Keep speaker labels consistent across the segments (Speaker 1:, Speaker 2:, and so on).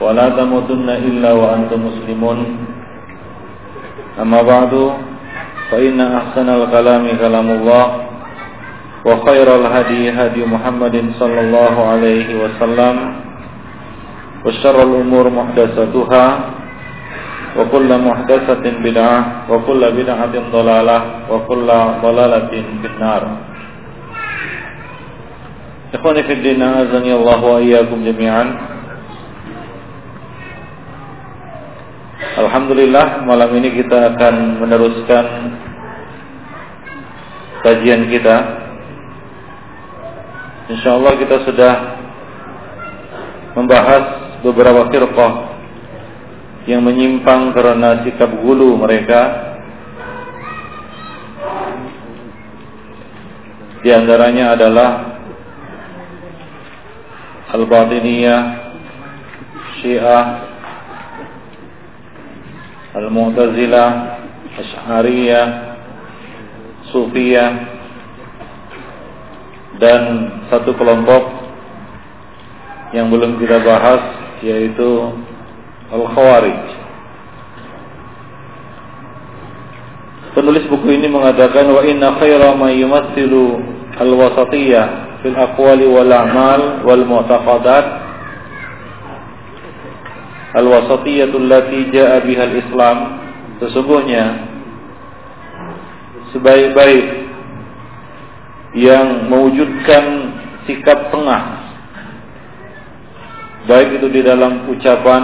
Speaker 1: ولا تموتن إلا وأنتم مسلمون. أما بعد فإن أحسن الكلام كلام الله وخير الهدي هدي محمد صلى الله عليه وسلم وشر الأمور محدثاتها وكل محدثة بدعة وكل بدعة ضلالة وكل ضلالة في النار. Ikhwani fi din azani Allah wa iyyakum Alhamdulillah malam ini kita akan meneruskan kajian kita. Insyaallah kita sudah membahas beberapa firqah yang menyimpang karena sikap gulu mereka. Di antaranya adalah Al-Batiniyah, Syiah, Al-Mu'tazilah, Asy'ariyah, Sufiyah dan satu kelompok yang belum kita bahas yaitu Al-Khawarij. Penulis buku ini mengatakan wa inna khaira ma yumatsilu al-wasatiyah fil aqwali wal a'mal wal mu'taqadat al-wasatiyatul jaa biha al-Islam. Sesungguhnya sebaik-baik yang mewujudkan sikap tengah baik itu di dalam ucapan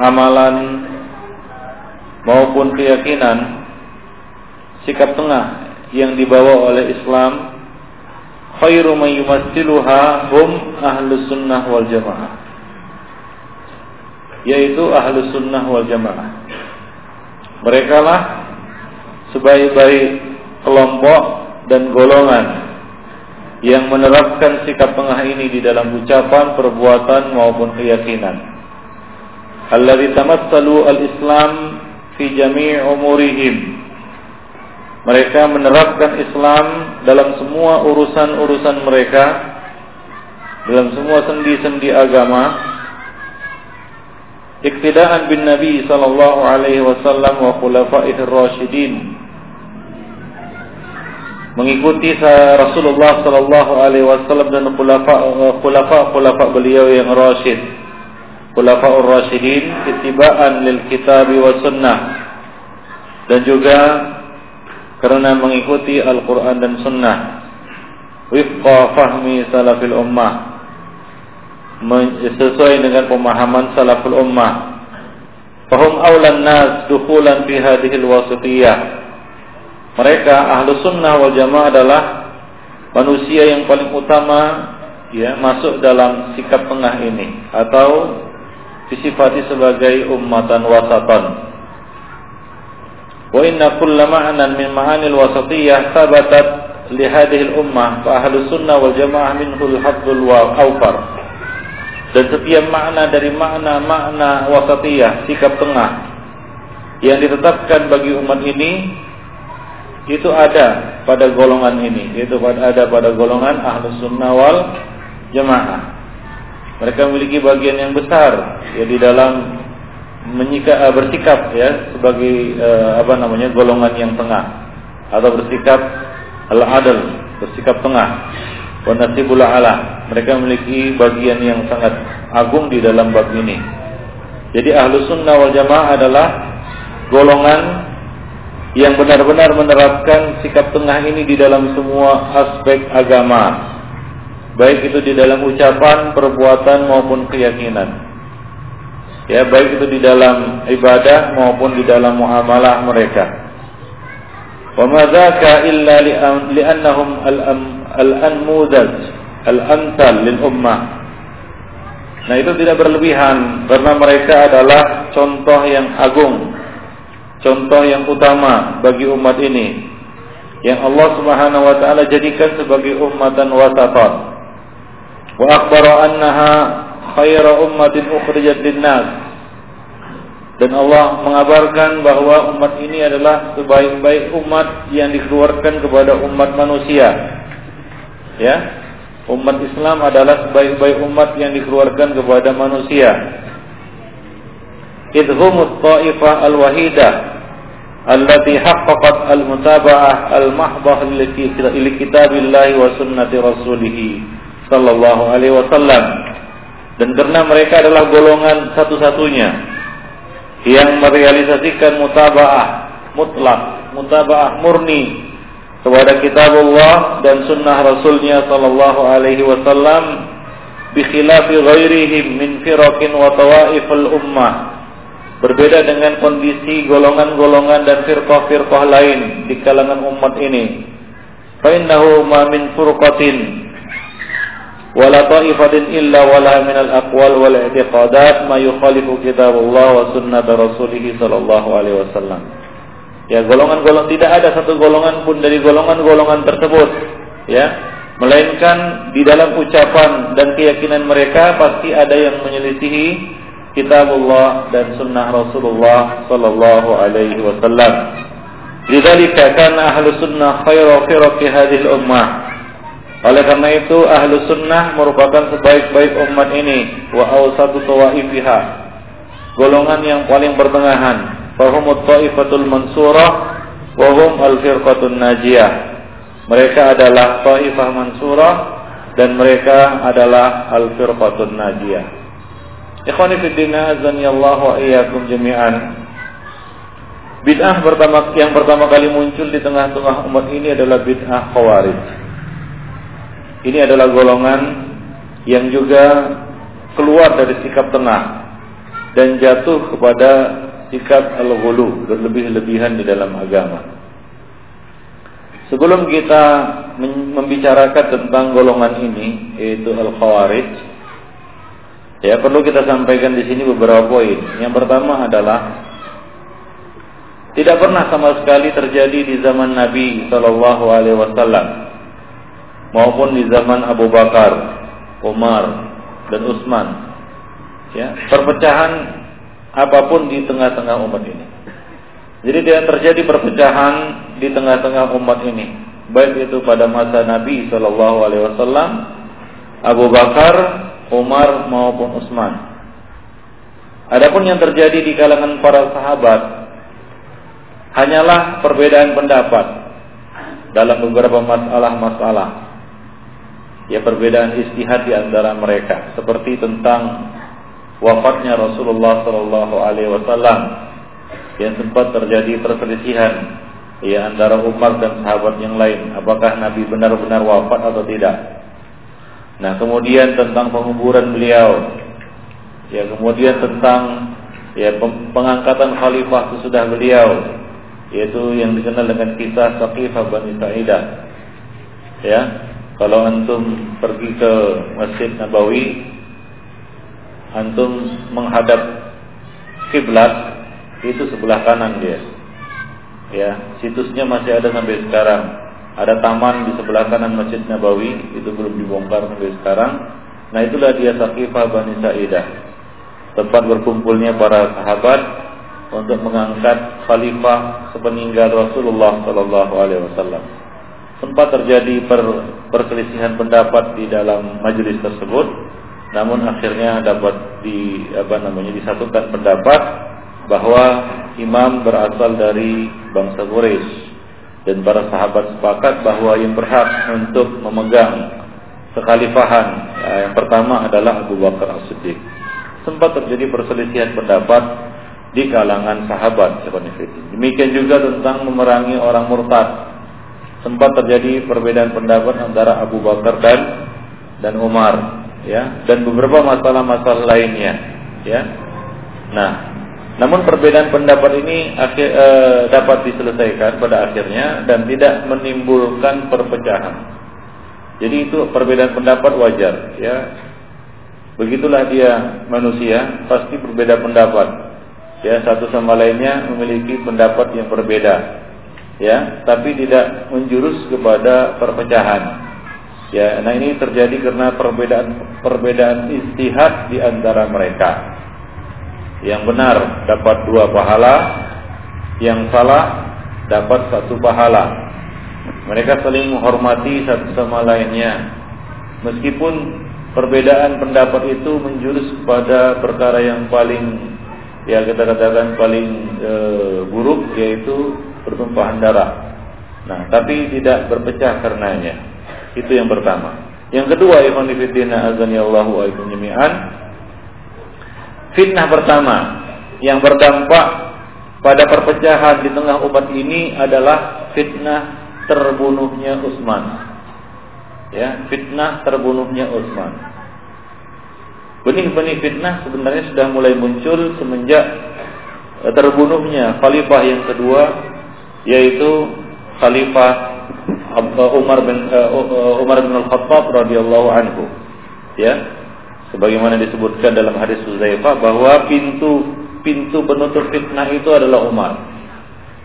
Speaker 1: amalan maupun keyakinan sikap tengah yang dibawa oleh Islam khairu yumassiluha hum ahlus sunnah wal jamaah yaitu ahlus sunnah wal jamaah. Mereka lah sebaik-baik kelompok dan golongan yang menerapkan sikap tengah ini di dalam ucapan, perbuatan maupun keyakinan. Alladzi tamassalu al-Islam fi jami' umurihim. Mereka menerapkan Islam dalam semua urusan-urusan mereka, dalam semua sendi-sendi agama, bin Nabi sallallahu alaihi wasallam wa khulafaihir rasyidin. Mengikuti Rasulullah sallallahu alaihi wasallam dan khulafa khulafa khulafa beliau yang rasyid. Khulafaur rasyidin ittiba'an lil kitab wa sunnah. Dan juga karena mengikuti Al-Qur'an dan sunnah. Wifqa fahmi salafil ummah sesuai dengan pemahaman salaful ummah. Fahum awlan nas dukhulan fi hadhil wasitiyah. Mereka ahlu sunnah wal jamaah adalah manusia yang paling utama ya masuk dalam sikap tengah ini atau disifati sebagai ummatan wasatan. Wa inna kulla ma'nan min ma'anil wasatiyah thabatat li al-ummah fa ahlu sunnah wal jamaah minhu al-haddul wa awfar dan setiap makna dari makna-makna wasatiyah, sikap tengah yang ditetapkan bagi umat ini itu ada pada golongan ini, yaitu ada pada golongan ahlus sunnah wal jamaah. Mereka memiliki bagian yang besar ya di dalam menyika, bersikap ya sebagai eh, apa namanya golongan yang tengah. Atau bersikap al-adl, bersikap tengah wa nasibul ala. Mereka memiliki bagian yang sangat agung di dalam bab ini. Jadi ahlu sunnah wal jamaah adalah golongan yang benar-benar menerapkan sikap tengah ini di dalam semua aspek agama. Baik itu di dalam ucapan, perbuatan maupun keyakinan. Ya, baik itu di dalam ibadah maupun di dalam muamalah mereka. Ma illa li'annahum al-anmudaj al-amthal lil ummah Nah itu tidak berlebihan karena mereka adalah contoh yang agung, contoh yang utama bagi umat ini yang Allah Subhanahu wa taala jadikan sebagai ummatan wasatan. Wa akhbara annaha khairu ummatin ukhrijat lin-nas. Dan Allah mengabarkan bahwa umat ini adalah sebaik-baik umat yang dikeluarkan kepada umat manusia. Ya, umat Islam adalah sebaik-baik umat yang dikeluarkan kepada manusia. Idhumut ta'ifah al-wahidah allati haqqaqat al-mutaba'ah al-mahdhah li kitabillahi wa sunnati rasulih sallallahu alaihi wasallam. Dan karena mereka adalah golongan satu-satunya yang merealisasikan mutaba'ah mutlak, mutaba'ah murni kepada kitabullah dan sunnah rasulnya sallallahu alaihi wasallam bikhilafi ghairihim min firaqin wa tawaifil ummah. Berbeda dengan kondisi golongan-golongan dan firqah-firqah lain di kalangan umat ini. Fa innahu ma min furqatin wala ta'ifatin illa wala min al-aqwal wal i'tiqadat ma yukhalifu kitabullah wa sunnah rasulih sallallahu alaihi wasallam Ya, golongan-golongan tidak ada satu golongan pun dari golongan-golongan tersebut, ya. Melainkan di dalam ucapan dan keyakinan mereka pasti ada yang menyelisihi kitabullah dan sunnah Rasulullah sallallahu alaihi wasallam. Lidzalika kana ahlu sunnah khairu firqi hadhihi ummah. Oleh karena itu ahlu sunnah merupakan sebaik-baik umat ini wa awsatu tawaifiha. Golongan yang paling pertengahan fahumut ta'ifatul mansurah wa hum al-firqatun najiyah. Mereka adalah ta'ifah mansurah dan mereka adalah al-firqatun najiyah. Ikhwani fi din azani Allah wa iyyakum jami'an. Bid'ah pertama yang pertama kali muncul di tengah-tengah umat ini adalah bid'ah khawarij. Ini adalah golongan yang juga keluar dari sikap tengah dan jatuh kepada sikap al-ghulu, berlebih-lebihan di dalam agama. Sebelum kita membicarakan tentang golongan ini, yaitu al-khawarij, ya perlu kita sampaikan di sini beberapa poin. Yang pertama adalah tidak pernah sama sekali terjadi di zaman Nabi Shallallahu Alaihi Wasallam maupun di zaman Abu Bakar, Umar, dan Utsman. Ya, perpecahan apa pun di tengah-tengah umat ini. Jadi tidak terjadi perpecahan di tengah-tengah umat ini, baik itu pada masa Nabi Shallallahu Alaihi Wasallam, Abu Bakar, Umar maupun Utsman. Adapun yang terjadi di kalangan para sahabat hanyalah perbedaan pendapat dalam beberapa masalah-masalah. Ya perbedaan istihad di antara mereka. Seperti tentang wafatnya Rasulullah Shallallahu Alaihi Wasallam yang sempat terjadi perselisihan ya antara Umar dan sahabat yang lain. Apakah Nabi benar-benar wafat atau tidak? Nah kemudian tentang penguburan beliau. Ya kemudian tentang ya pengangkatan khalifah sesudah beliau yaitu yang dikenal dengan kisah Saqifah Bani Sa'idah. Ya kalau antum pergi ke Masjid Nabawi antum menghadap kiblat itu sebelah kanan dia. Ya, situsnya masih ada sampai sekarang. Ada taman di sebelah kanan Masjid Nabawi, itu belum dibongkar sampai sekarang. Nah, itulah dia Saqifah Bani Sa'idah. Tempat berkumpulnya para sahabat untuk mengangkat khalifah sepeninggal Rasulullah Sallallahu alaihi wasallam. Sempat terjadi per, perselisihan pendapat di dalam majelis tersebut namun akhirnya dapat di apa namanya disatukan pendapat bahwa imam berasal dari bangsa Quraisy dan para sahabat sepakat bahwa yang berhak untuk memegang kekhalifahan ya, yang pertama adalah Abu Bakar As-Siddiq. Sempat terjadi perselisihan pendapat di kalangan sahabat Demikian juga tentang memerangi orang murtad. Sempat terjadi perbedaan pendapat antara Abu Bakar dan dan Umar ya dan beberapa masalah-masalah lainnya ya nah namun perbedaan pendapat ini akhir, e, dapat diselesaikan pada akhirnya dan tidak menimbulkan perpecahan jadi itu perbedaan pendapat wajar ya Begitulah dia manusia, pasti berbeda pendapat. Ya, satu sama lainnya memiliki pendapat yang berbeda. Ya, tapi tidak menjurus kepada perpecahan. Ya, nah ini terjadi karena perbedaan perbedaan istihad di antara mereka. Yang benar dapat dua pahala, yang salah dapat satu pahala. Mereka saling menghormati satu sama lainnya. Meskipun perbedaan pendapat itu menjurus kepada perkara yang paling ya kita katakan paling e, buruk yaitu pertumpahan darah. Nah, tapi tidak berpecah karenanya. Itu yang pertama. Yang kedua, ikhwan fillah azan Allahu wa jami'an. Fitnah pertama yang berdampak pada perpecahan di tengah umat ini adalah fitnah terbunuhnya Utsman ya fitnah terbunuhnya Utsman. Benih-benih fitnah sebenarnya sudah mulai muncul semenjak eh, terbunuhnya khalifah yang kedua yaitu khalifah Umar bin uh, Umar bin Al-Khattab radhiyallahu anhu. Ya. Sebagaimana disebutkan dalam hadis Huzaifah bahwa pintu pintu penutup fitnah itu adalah Umar.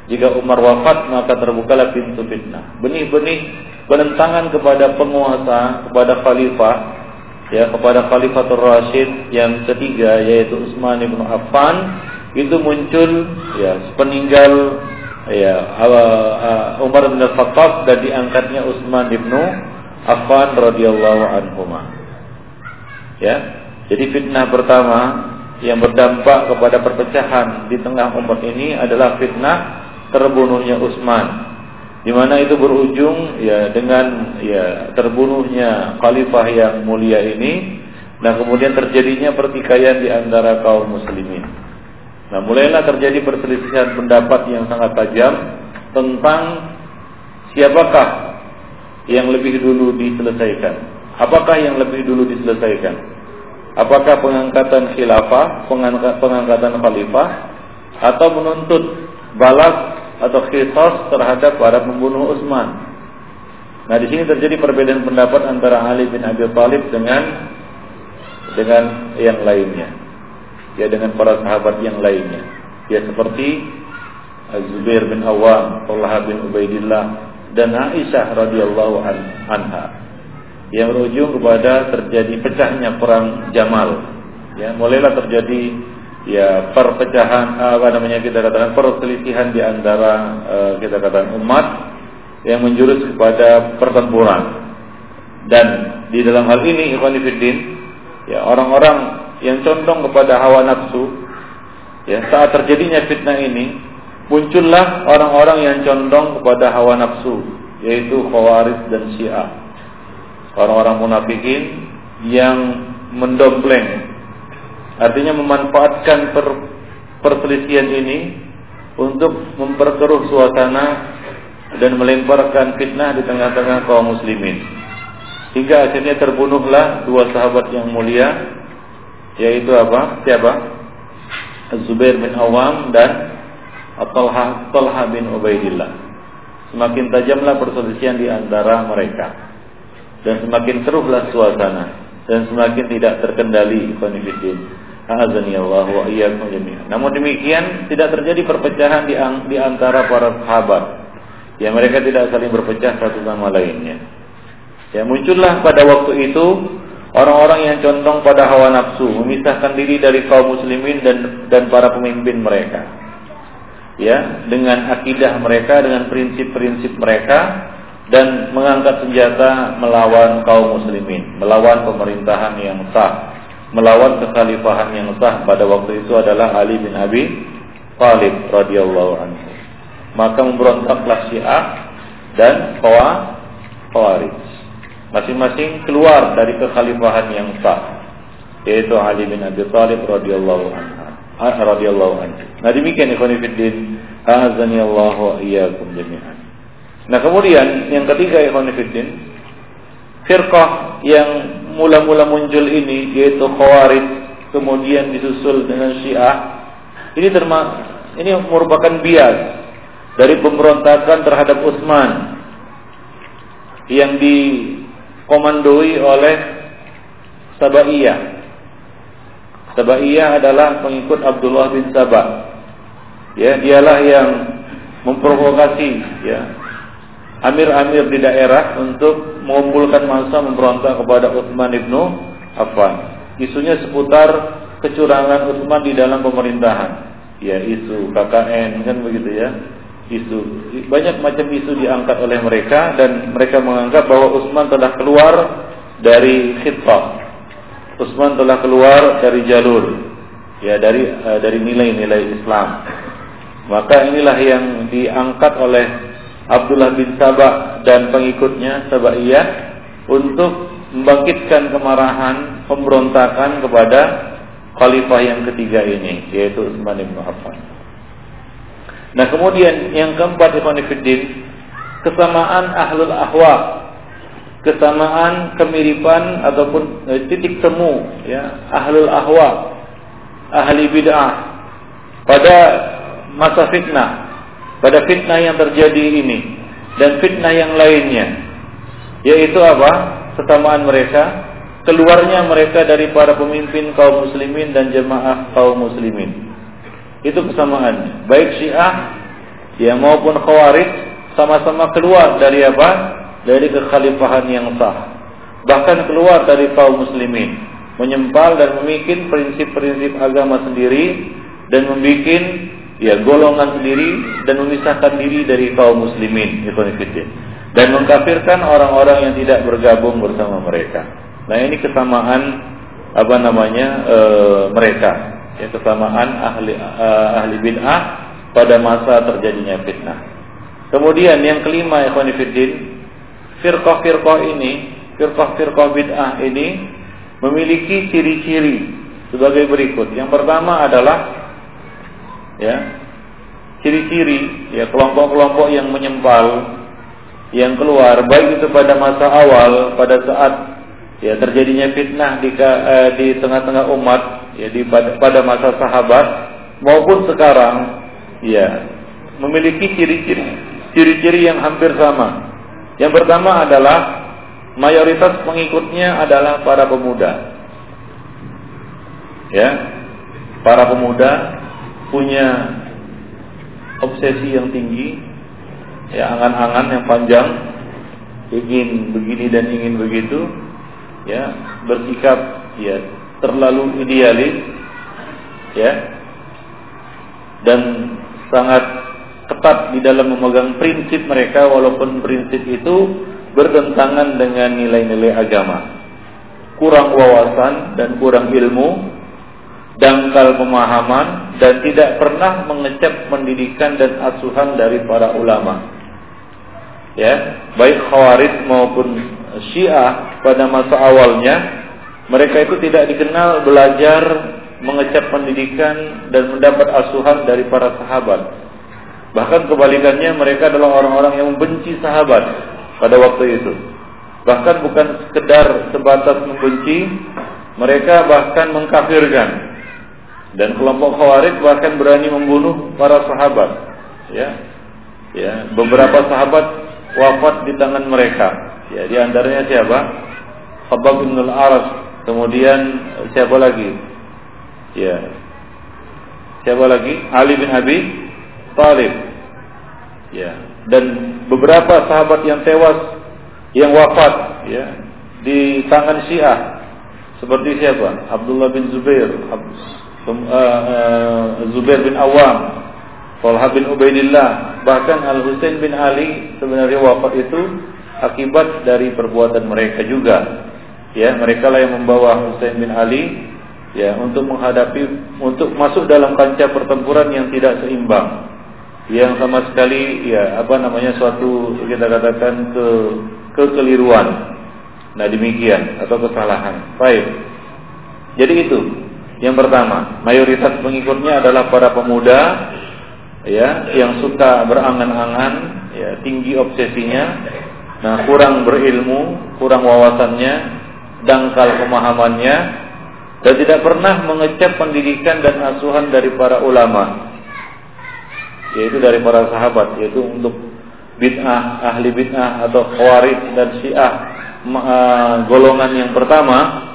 Speaker 1: Jika Umar wafat maka terbukalah pintu fitnah. Benih-benih penentangan kepada penguasa, kepada khalifah, ya kepada Khalifatul Rasyid yang ketiga yaitu Utsman bin Affan itu muncul ya sepeninggal ya Umar bin Khattab dan diangkatnya Utsman bin Affan radhiyallahu anhu. Ya. Jadi fitnah pertama yang berdampak kepada perpecahan di tengah umat ini adalah fitnah terbunuhnya Utsman di mana itu berujung ya dengan ya terbunuhnya khalifah yang mulia ini dan kemudian terjadinya pertikaian di antara kaum muslimin. Nah, mulailah terjadi perselisihan pendapat yang sangat tajam tentang siapakah yang lebih dulu diselesaikan. Apakah yang lebih dulu diselesaikan? Apakah pengangkatan khilafah, pengangkatan khalifah atau menuntut balas atau kisos terhadap para pembunuh Utsman. Nah, di sini terjadi perbedaan pendapat antara Ali bin Abi Thalib dengan dengan yang lainnya. Ya dengan para sahabat yang lainnya. Ya seperti Az-Zubair bin Awam, Talha bin Ubaidillah dan Aisyah radhiyallahu anha. Yang berujung kepada terjadi pecahnya perang Jamal. Ya, mulailah terjadi ya perpecahan apa namanya kita katakan perselisihan di antara uh, kita katakan umat yang menjurus kepada pertempuran dan di dalam hal ini ikhwan ya orang-orang yang condong kepada hawa nafsu ya saat terjadinya fitnah ini muncullah orang-orang yang condong kepada hawa nafsu yaitu khawarij dan syiah orang-orang munafikin yang mendompleng Artinya memanfaatkan per, perselisihan ini untuk memperkeruh suasana dan melemparkan fitnah di tengah-tengah kaum muslimin. Hingga akhirnya terbunuhlah dua sahabat yang mulia yaitu apa? Siapa? Zubair bin Awam dan Talha, Talha bin Ubaidillah. Semakin tajamlah perselisihan di antara mereka dan semakin keruhlah suasana dan semakin tidak terkendali konflik Azani Allah wa iyyakum. Namun demikian tidak terjadi perpecahan di, di antara para sahabat. Ya mereka tidak saling berpecah satu sama lainnya. Ya muncullah pada waktu itu orang-orang yang condong pada hawa nafsu, memisahkan diri dari kaum muslimin dan dan para pemimpin mereka. Ya, dengan akidah mereka, dengan prinsip-prinsip mereka dan mengangkat senjata melawan kaum muslimin, melawan pemerintahan yang sah melawan kekhalifahan yang sah pada waktu itu adalah Ali bin Abi Thalib radhiyallahu anhu. Maka memberontaklah Syiah dan Khawarij. Masing-masing keluar dari kekhalifahan yang sah yaitu Ali bin Abi Thalib radhiyallahu anhu. radhiyallahu anhu. Nah demikian ikhwan fillah, azani Allah wa iyyakum jami'an. Nah kemudian yang ketiga ikhwan fillah, firqah yang mula-mula muncul ini yaitu Khawarij kemudian disusul dengan Syiah ini terma ini merupakan bias dari pemberontakan terhadap Utsman yang dikomandoi oleh Sabaiyah Sabaiyah adalah pengikut Abdullah bin Sabah. Ya, dialah yang memprovokasi ya amir-amir di daerah untuk mengumpulkan massa memberontak kepada Utsman ibnu Affan. Isunya seputar kecurangan Utsman di dalam pemerintahan. Ya, isu KKN kan begitu ya. Isu banyak macam isu diangkat oleh mereka dan mereka menganggap bahwa Utsman telah keluar dari khitbah Utsman telah keluar dari jalur ya dari uh, dari nilai-nilai Islam. Maka inilah yang diangkat oleh Abdullah bin Sabah dan pengikutnya Sabaiyah untuk membangkitkan kemarahan, pemberontakan kepada khalifah yang ketiga ini yaitu Utsman bin Affan. Nah, kemudian yang keempat Ibn Fiddin, kesamaan ahlul ahwa kesamaan kemiripan ataupun eh, titik temu ya ahlul ahwa ahli bid'ah pada masa fitnah pada fitnah yang terjadi ini dan fitnah yang lainnya. Yaitu apa? Kesamaan mereka keluarnya mereka dari para pemimpin kaum muslimin dan jemaah kaum muslimin itu kesamaan. Baik syiah ya maupun khawarij sama-sama keluar dari apa? Dari kekhalifahan yang sah. Bahkan keluar dari kaum muslimin, menyempal dan membuat prinsip-prinsip agama sendiri dan membuat ya golongan sendiri dan memisahkan diri dari kaum muslimin, dan mengkafirkan orang-orang yang tidak bergabung bersama mereka. Nah, ini kesamaan apa namanya e, mereka, ya kesamaan ahli e, ahli bid'ah pada masa terjadinya fitnah. Kemudian yang kelima, ikhwan fillah, firqah-firqah ini, firqah-firqah bid'ah ini memiliki ciri-ciri sebagai berikut. Yang pertama adalah ya, ciri-ciri ya kelompok-kelompok yang menyempal yang keluar baik itu pada masa awal pada saat ya terjadinya fitnah di eh, di tengah-tengah umat ya di pada, pada masa sahabat maupun sekarang ya memiliki ciri-ciri ciri-ciri yang hampir sama yang pertama adalah mayoritas pengikutnya adalah para pemuda. Ya. Para pemuda punya obsesi yang tinggi, ya angan-angan yang panjang, ingin begini dan ingin begitu, ya, bersikap ya terlalu idealis, ya. Dan sangat ketat di dalam memegang prinsip mereka walaupun prinsip itu bertentangan dengan nilai-nilai agama. Kurang wawasan dan kurang ilmu, dangkal pemahaman dan tidak pernah mengecap pendidikan dan asuhan dari para ulama. Ya, baik Khawarij maupun Syiah pada masa awalnya mereka itu tidak dikenal belajar mengecap pendidikan dan mendapat asuhan dari para sahabat Bahkan kebalikannya mereka adalah orang-orang yang membenci sahabat pada waktu itu. Bahkan bukan sekedar sebatas membenci, mereka bahkan mengkafirkan. Dan kelompok Khawarij bahkan berani membunuh para sahabat. Ya. Ya, beberapa sahabat wafat di tangan mereka. Ya, di antaranya siapa? Khabbab bin al-Aras. Kemudian siapa lagi? Ya. Siapa lagi? Ali bin Abi Talib. Ya, dan beberapa sahabat yang tewas yang wafat ya di tangan Syiah seperti siapa? Abdullah bin Zubair, uh, uh, Zubair bin Awam, Talha bin Ubaidillah, bahkan Al Husain bin Ali sebenarnya wafat itu akibat dari perbuatan mereka juga. Ya, mereka lah yang membawa Husain bin Ali ya untuk menghadapi untuk masuk dalam kancah pertempuran yang tidak seimbang yang sama sekali ya apa namanya suatu kita katakan ke kekeliruan. Nah demikian atau kesalahan. Baik. Jadi itu yang pertama, mayoritas pengikutnya adalah para pemuda ya yang suka berangan-angan, ya tinggi obsesinya, nah kurang berilmu, kurang wawasannya, dangkal pemahamannya dan tidak pernah mengecap pendidikan dan asuhan dari para ulama yaitu dari para sahabat yaitu untuk bid'ah ahli bid'ah atau khawarij dan syiah golongan yang pertama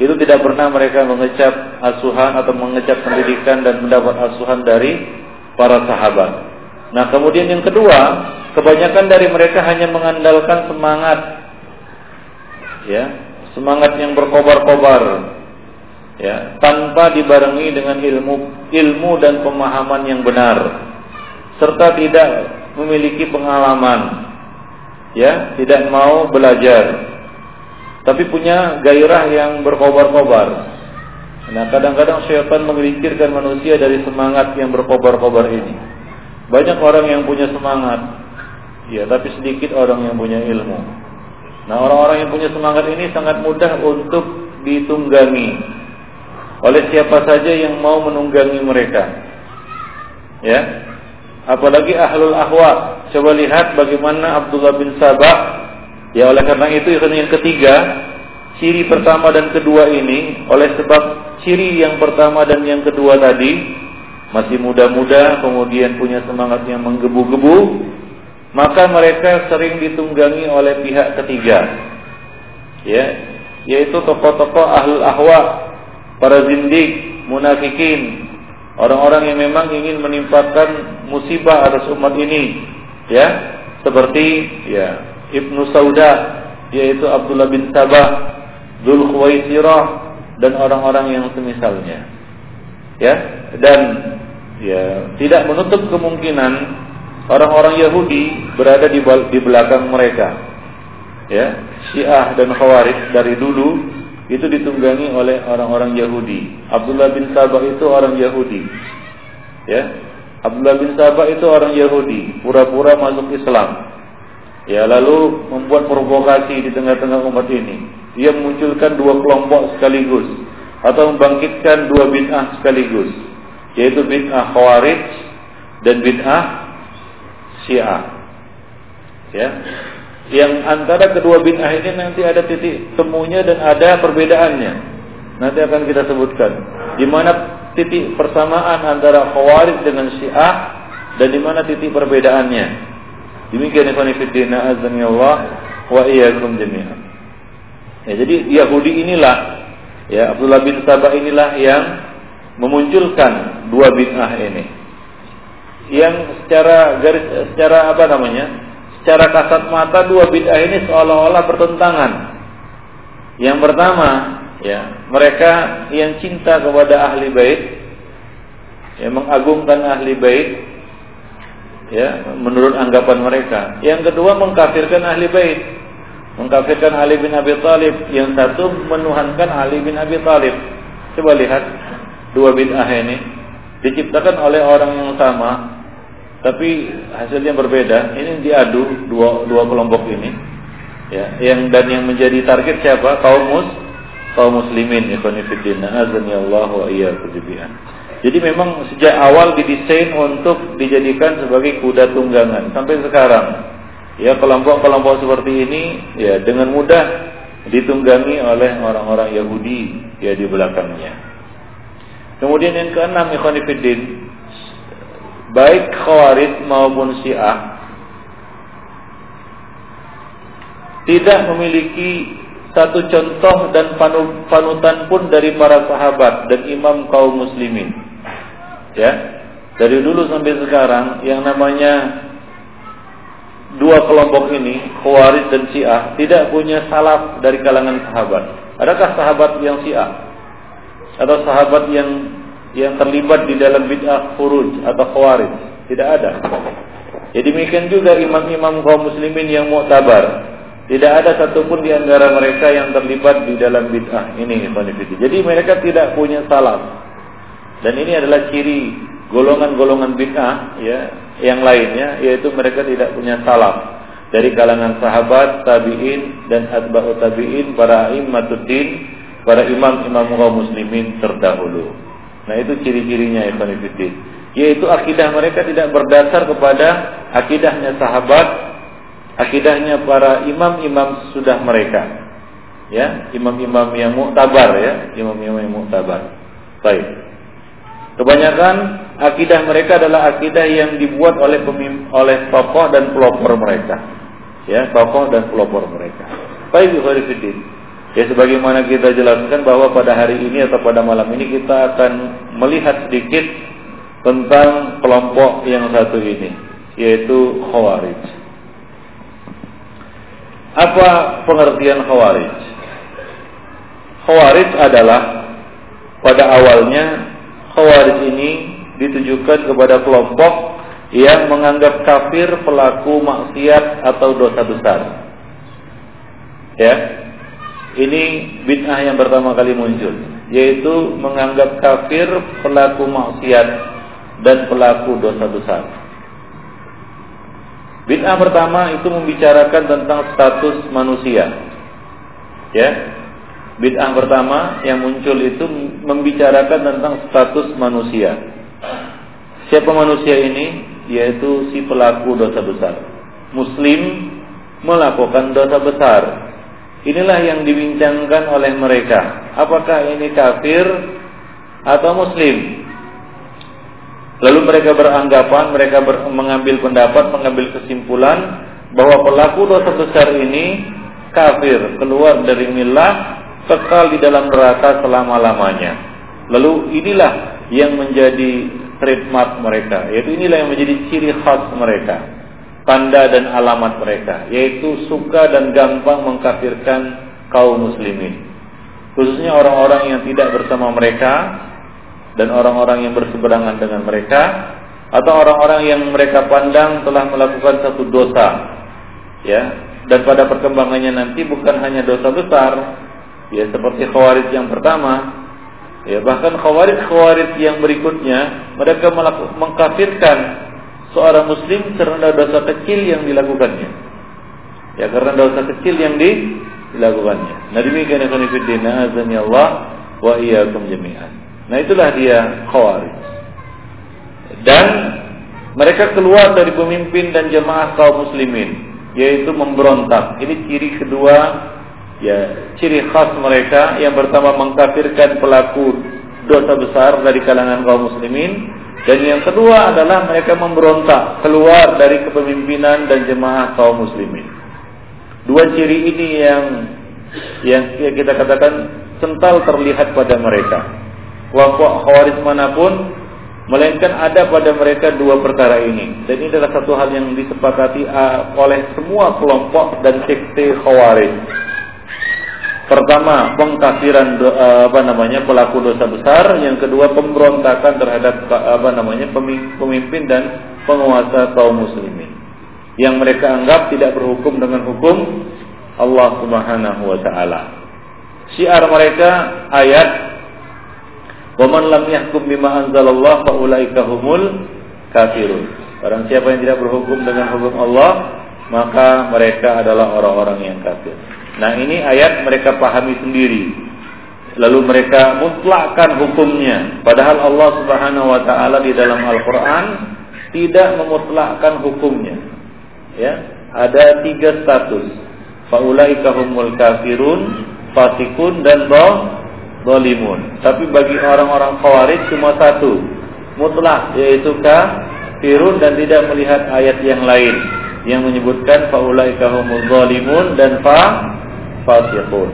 Speaker 1: itu tidak pernah mereka mengecap asuhan atau mengecap pendidikan dan mendapat asuhan dari para sahabat. Nah, kemudian yang kedua, kebanyakan dari mereka hanya mengandalkan semangat ya, semangat yang berkobar-kobar ya, tanpa dibarengi dengan ilmu ilmu dan pemahaman yang benar serta tidak memiliki pengalaman ya, tidak mau belajar tapi punya gairah yang berkobar-kobar. Nah, kadang-kadang syaitan menggelincirkan manusia dari semangat yang berkobar-kobar ini. Banyak orang yang punya semangat, ya, tapi sedikit orang yang punya ilmu. Nah, orang-orang yang punya semangat ini sangat mudah untuk ditunggangi oleh siapa saja yang mau menunggangi mereka. Ya. Apalagi ahlul ahwa. Coba lihat bagaimana Abdullah bin Sabah Ya oleh karena itu yang ketiga, ciri pertama dan kedua ini oleh sebab ciri yang pertama dan yang kedua tadi masih muda-muda kemudian punya semangat yang menggebu-gebu, maka mereka sering ditunggangi oleh pihak ketiga. Ya, yaitu tokoh-tokoh ahlul ahwa, para zindik, munafikin, orang-orang yang memang ingin menimpakan musibah atas umat ini, ya, seperti ya Ibnu Sauda yaitu Abdullah bin Sabah, Dzul Khuwaisirah dan orang-orang yang semisalnya. Ya, dan ya tidak menutup kemungkinan orang-orang Yahudi berada di, di belakang mereka. Ya, Syiah dan Khawarij dari dulu itu ditunggangi oleh orang-orang Yahudi. Abdullah bin Sabah itu orang Yahudi. Ya. Abdullah bin Sabah itu orang Yahudi, pura-pura masuk Islam. Ya lalu membuat provokasi di tengah-tengah umat ini. Dia memunculkan dua kelompok sekaligus atau membangkitkan dua bid'ah sekaligus, yaitu bid'ah Khawarij dan bid'ah Syiah. Ya. Yang antara kedua bid'ah ini nanti ada titik temunya dan ada perbedaannya. Nanti akan kita sebutkan. Di mana titik persamaan antara Khawarij dengan Syiah dan di mana titik perbedaannya. Demikian ikhwan fillah Allah wa iyyakum jami'an. Ya, jadi Yahudi inilah ya Abdullah bin Sabah inilah yang memunculkan dua bid'ah ini. Yang secara garis secara apa namanya? Secara kasat mata dua bid'ah ini seolah-olah bertentangan. Yang pertama, ya, mereka yang cinta kepada ahli bait, yang mengagungkan ahli bait, ya menurut anggapan mereka. Yang kedua mengkafirkan ahli bait, mengkafirkan Ali bin Abi Thalib. Yang satu menuhankan Ali bin Abi Thalib. Coba lihat dua bid'ah ini diciptakan oleh orang yang sama, tapi hasilnya berbeda. Ini diadu dua dua kelompok ini. Ya, yang dan yang menjadi target siapa? Kaum mus kaum muslimin ikhwan fillah azani Allah wa iyyakum jadi memang sejak awal didesain untuk dijadikan sebagai kuda tunggangan sampai sekarang. Ya kelompok-kelompok seperti ini ya dengan mudah ditunggangi oleh orang-orang Yahudi ya di belakangnya. Kemudian yang keenam ikhwanifiddin baik Khawarij maupun Syiah tidak memiliki satu contoh dan panutan pun dari para sahabat dan imam kaum muslimin ya dari dulu sampai sekarang yang namanya dua kelompok ini Khawarij dan Syiah tidak punya salaf dari kalangan sahabat. Adakah sahabat yang Syiah atau sahabat yang yang terlibat di dalam bid'ah khuruj atau Khawarij? Tidak ada. Jadi ya demikian juga imam-imam kaum muslimin yang muktabar. Tidak ada satupun di antara mereka yang terlibat di dalam bid'ah ini. Jadi mereka tidak punya salaf. Dan ini adalah ciri golongan-golongan bid'ah ya yang lainnya yaitu mereka tidak punya salaf dari kalangan sahabat, tabi'in dan atba'ut tabi'in, para immatuddin, para imam-imam kaum muslimin terdahulu. Nah, itu ciri-cirinya ya Fiddin. Yaitu akidah mereka tidak berdasar kepada akidahnya sahabat, akidahnya para imam-imam sudah mereka. Ya, imam-imam yang muktabar ya, imam-imam yang muktabar. Baik. Kebanyakan akidah mereka adalah akidah yang dibuat oleh pemim, oleh tokoh dan pelopor mereka. Ya, tokoh dan pelopor mereka. Baik, Ikhwanifiddin. Ya sebagaimana kita jelaskan bahwa pada hari ini atau pada malam ini kita akan melihat sedikit tentang kelompok yang satu ini yaitu Khawarij. Apa pengertian Khawarij? Khawarij adalah pada awalnya Khawarij ini ditujukan kepada kelompok yang menganggap kafir pelaku maksiat atau dosa besar. Ya, ini bid'ah yang pertama kali muncul, yaitu menganggap kafir pelaku maksiat dan pelaku dosa besar. Bid'ah pertama itu membicarakan tentang status manusia. Ya. Bid'ah pertama yang muncul itu membicarakan tentang status manusia. Siapa manusia ini? Yaitu si pelaku dosa besar. Muslim melakukan dosa besar Inilah yang dibincangkan oleh mereka. Apakah ini kafir atau muslim? Lalu mereka beranggapan, mereka ber, mengambil pendapat, mengambil kesimpulan bahwa pelaku dosa besar ini kafir, keluar dari milah, kekal di dalam neraka selama-lamanya. Lalu inilah yang menjadi trademark mereka, yaitu inilah yang menjadi ciri khas mereka tanda dan alamat mereka, yaitu suka dan gampang mengkafirkan kaum muslimin. Khususnya orang-orang yang tidak bersama mereka dan orang-orang yang berseberangan dengan mereka atau orang-orang yang mereka pandang telah melakukan satu dosa. Ya, dan pada perkembangannya nanti bukan hanya dosa besar, ya seperti khawarij yang pertama, ya bahkan khawarij-khawarij yang berikutnya mereka mengkafirkan seorang muslim karena dosa kecil yang dilakukannya. Ya karena dosa kecil yang dilakukannya. Nah demikian yang fiddin azani Allah wa iyyakum jami'an. Nah itulah dia khawarij. Dan mereka keluar dari pemimpin dan jemaah kaum muslimin yaitu memberontak. Ini ciri kedua ya ciri khas mereka yang pertama mengkafirkan pelaku dosa besar dari kalangan kaum muslimin dan yang kedua adalah mereka memberontak keluar dari kepemimpinan dan jemaah kaum muslimin. Dua ciri ini yang yang kita katakan sental terlihat pada mereka. Kelompok khawarij mana pun melainkan ada pada mereka dua perkara ini. Dan ini adalah satu hal yang disepakati uh, oleh semua kelompok dan sekte khawarij. Pertama, pengkafiran eh, apa namanya pelaku dosa besar, yang kedua pemberontakan terhadap apa namanya pemimpin dan penguasa kaum muslimin. Yang mereka anggap tidak berhukum dengan hukum Allah Subhanahu wa taala. Syiar mereka ayat "Wa man lam yahkum bima anzalallah fa ulaika humul kafirun." Barang siapa yang tidak berhukum dengan hukum Allah, maka mereka adalah orang-orang yang kafir. Nah ini ayat mereka pahami sendiri. Lalu mereka mutlakkan hukumnya. Padahal Allah Subhanahu wa taala di dalam Al-Qur'an tidak memutlakkan hukumnya. Ya, ada tiga status. Faulaika humul kafirun, fasikun dan zalimun. Tapi bagi orang-orang khawarij cuma satu, mutlak yaitu kafirun dan tidak melihat ayat yang lain yang menyebutkan faulaika humul zalimun dan fa fasiqun.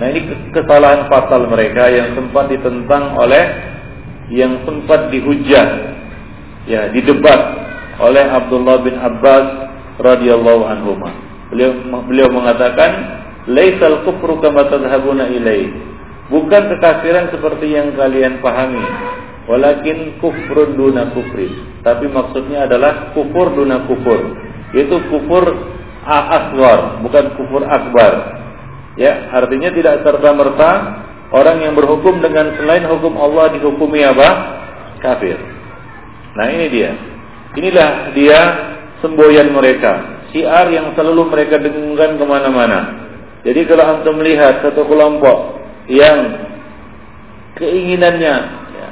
Speaker 1: Nah ini kesalahan fatal mereka yang sempat ditentang oleh yang sempat dihujat ya didebat oleh Abdullah bin Abbas radhiyallahu anhu. Beliau beliau mengatakan laisal kufru kama tadhhabuna ilai. Bukan kekafiran seperti yang kalian pahami. Walakin kufrun duna kufri. Tapi maksudnya adalah kufur duna kufur. Itu kufur asghar, bukan kufur akbar. Ya, artinya tidak serta merta orang yang berhukum dengan selain hukum Allah dihukumi apa? Kafir. Nah ini dia. Inilah dia semboyan mereka. Syiar yang selalu mereka dengungkan ke mana-mana. Jadi kalau antum melihat satu kelompok yang keinginannya,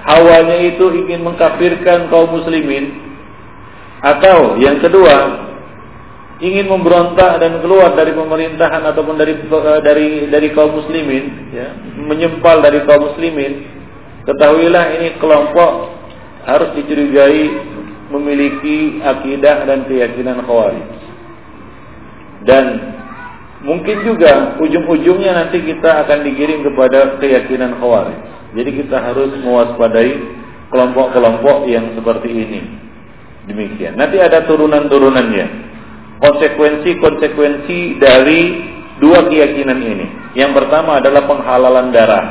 Speaker 1: hawanya itu ingin mengkafirkan kaum muslimin, atau yang kedua ingin memberontak dan keluar dari pemerintahan ataupun dari dari dari kaum muslimin ya menyempal dari kaum muslimin ketahuilah ini kelompok harus dicurigai memiliki akidah dan keyakinan khawarij dan mungkin juga ujung-ujungnya nanti kita akan digiring kepada keyakinan khawarij. Jadi kita harus mewaspadai kelompok-kelompok yang seperti ini. Demikian. Nanti ada turunan-turunannya. Konsekuensi-konsekuensi dari dua keyakinan ini. Yang pertama adalah penghalalan darah.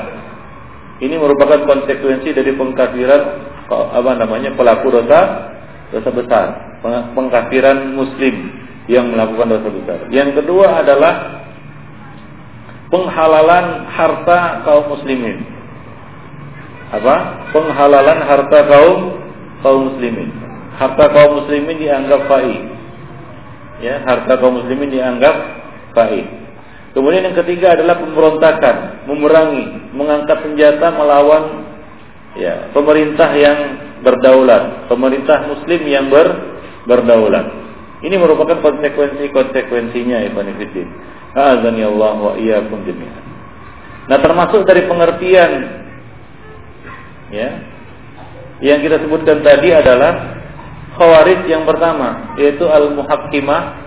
Speaker 1: Ini merupakan konsekuensi dari pengkafiran apa namanya pelaku dosa dosa besar, pengkafiran muslim yang melakukan dosa besar. Yang kedua adalah penghalalan harta kaum muslimin. Apa? Penghalalan harta kaum kaum muslimin. Harta kaum muslimin dianggap fai. Ya, harta kaum muslimin dianggap fai. Kemudian yang ketiga adalah pemberontakan, memerangi, mengangkat senjata melawan ya, pemerintah yang berdaulat, pemerintah muslim yang ber, berdaulat. Ini merupakan konsekuensi-konsekuensinya Ibn Fiddin. Azani Allah wa iyyakum jami'an. Nah, termasuk dari pengertian ya yang kita sebutkan tadi adalah khawarij yang pertama yaitu al-muhakkimah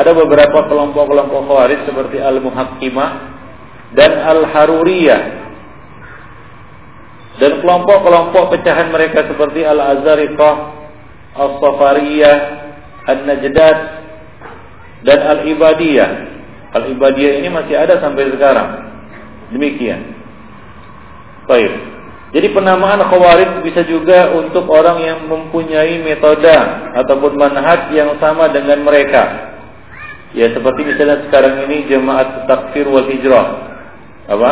Speaker 1: ada beberapa kelompok-kelompok khawarij seperti Al-Muhakkimah dan Al-Haruriyah. Dan kelompok-kelompok pecahan mereka seperti Al-Azariqah, Al-Safariyah, Al-Najdat, dan Al-Ibadiyah. Al-Ibadiyah ini masih ada sampai sekarang. Demikian. Baik. Jadi penamaan khawarij bisa juga untuk orang yang mempunyai metode ataupun manhaj yang sama dengan mereka. Ya seperti misalnya sekarang ini jemaat takfir wal hijrah. Apa?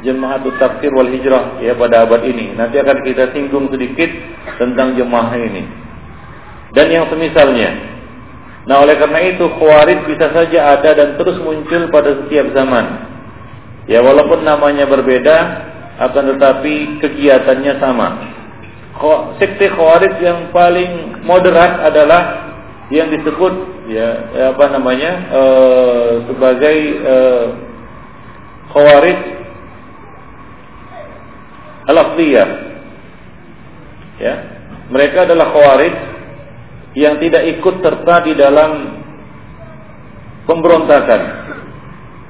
Speaker 1: Jemaat takfir wal hijrah ya pada abad ini. Nanti akan kita singgung sedikit tentang jemaah ini. Dan yang semisalnya. Nah oleh karena itu khawarij bisa saja ada dan terus muncul pada setiap zaman. Ya walaupun namanya berbeda akan tetapi kegiatannya sama. Sekte khawarij yang paling moderat adalah yang disebut ya, apa namanya e, sebagai e, khawarij al ya mereka adalah khawarij yang tidak ikut serta di dalam pemberontakan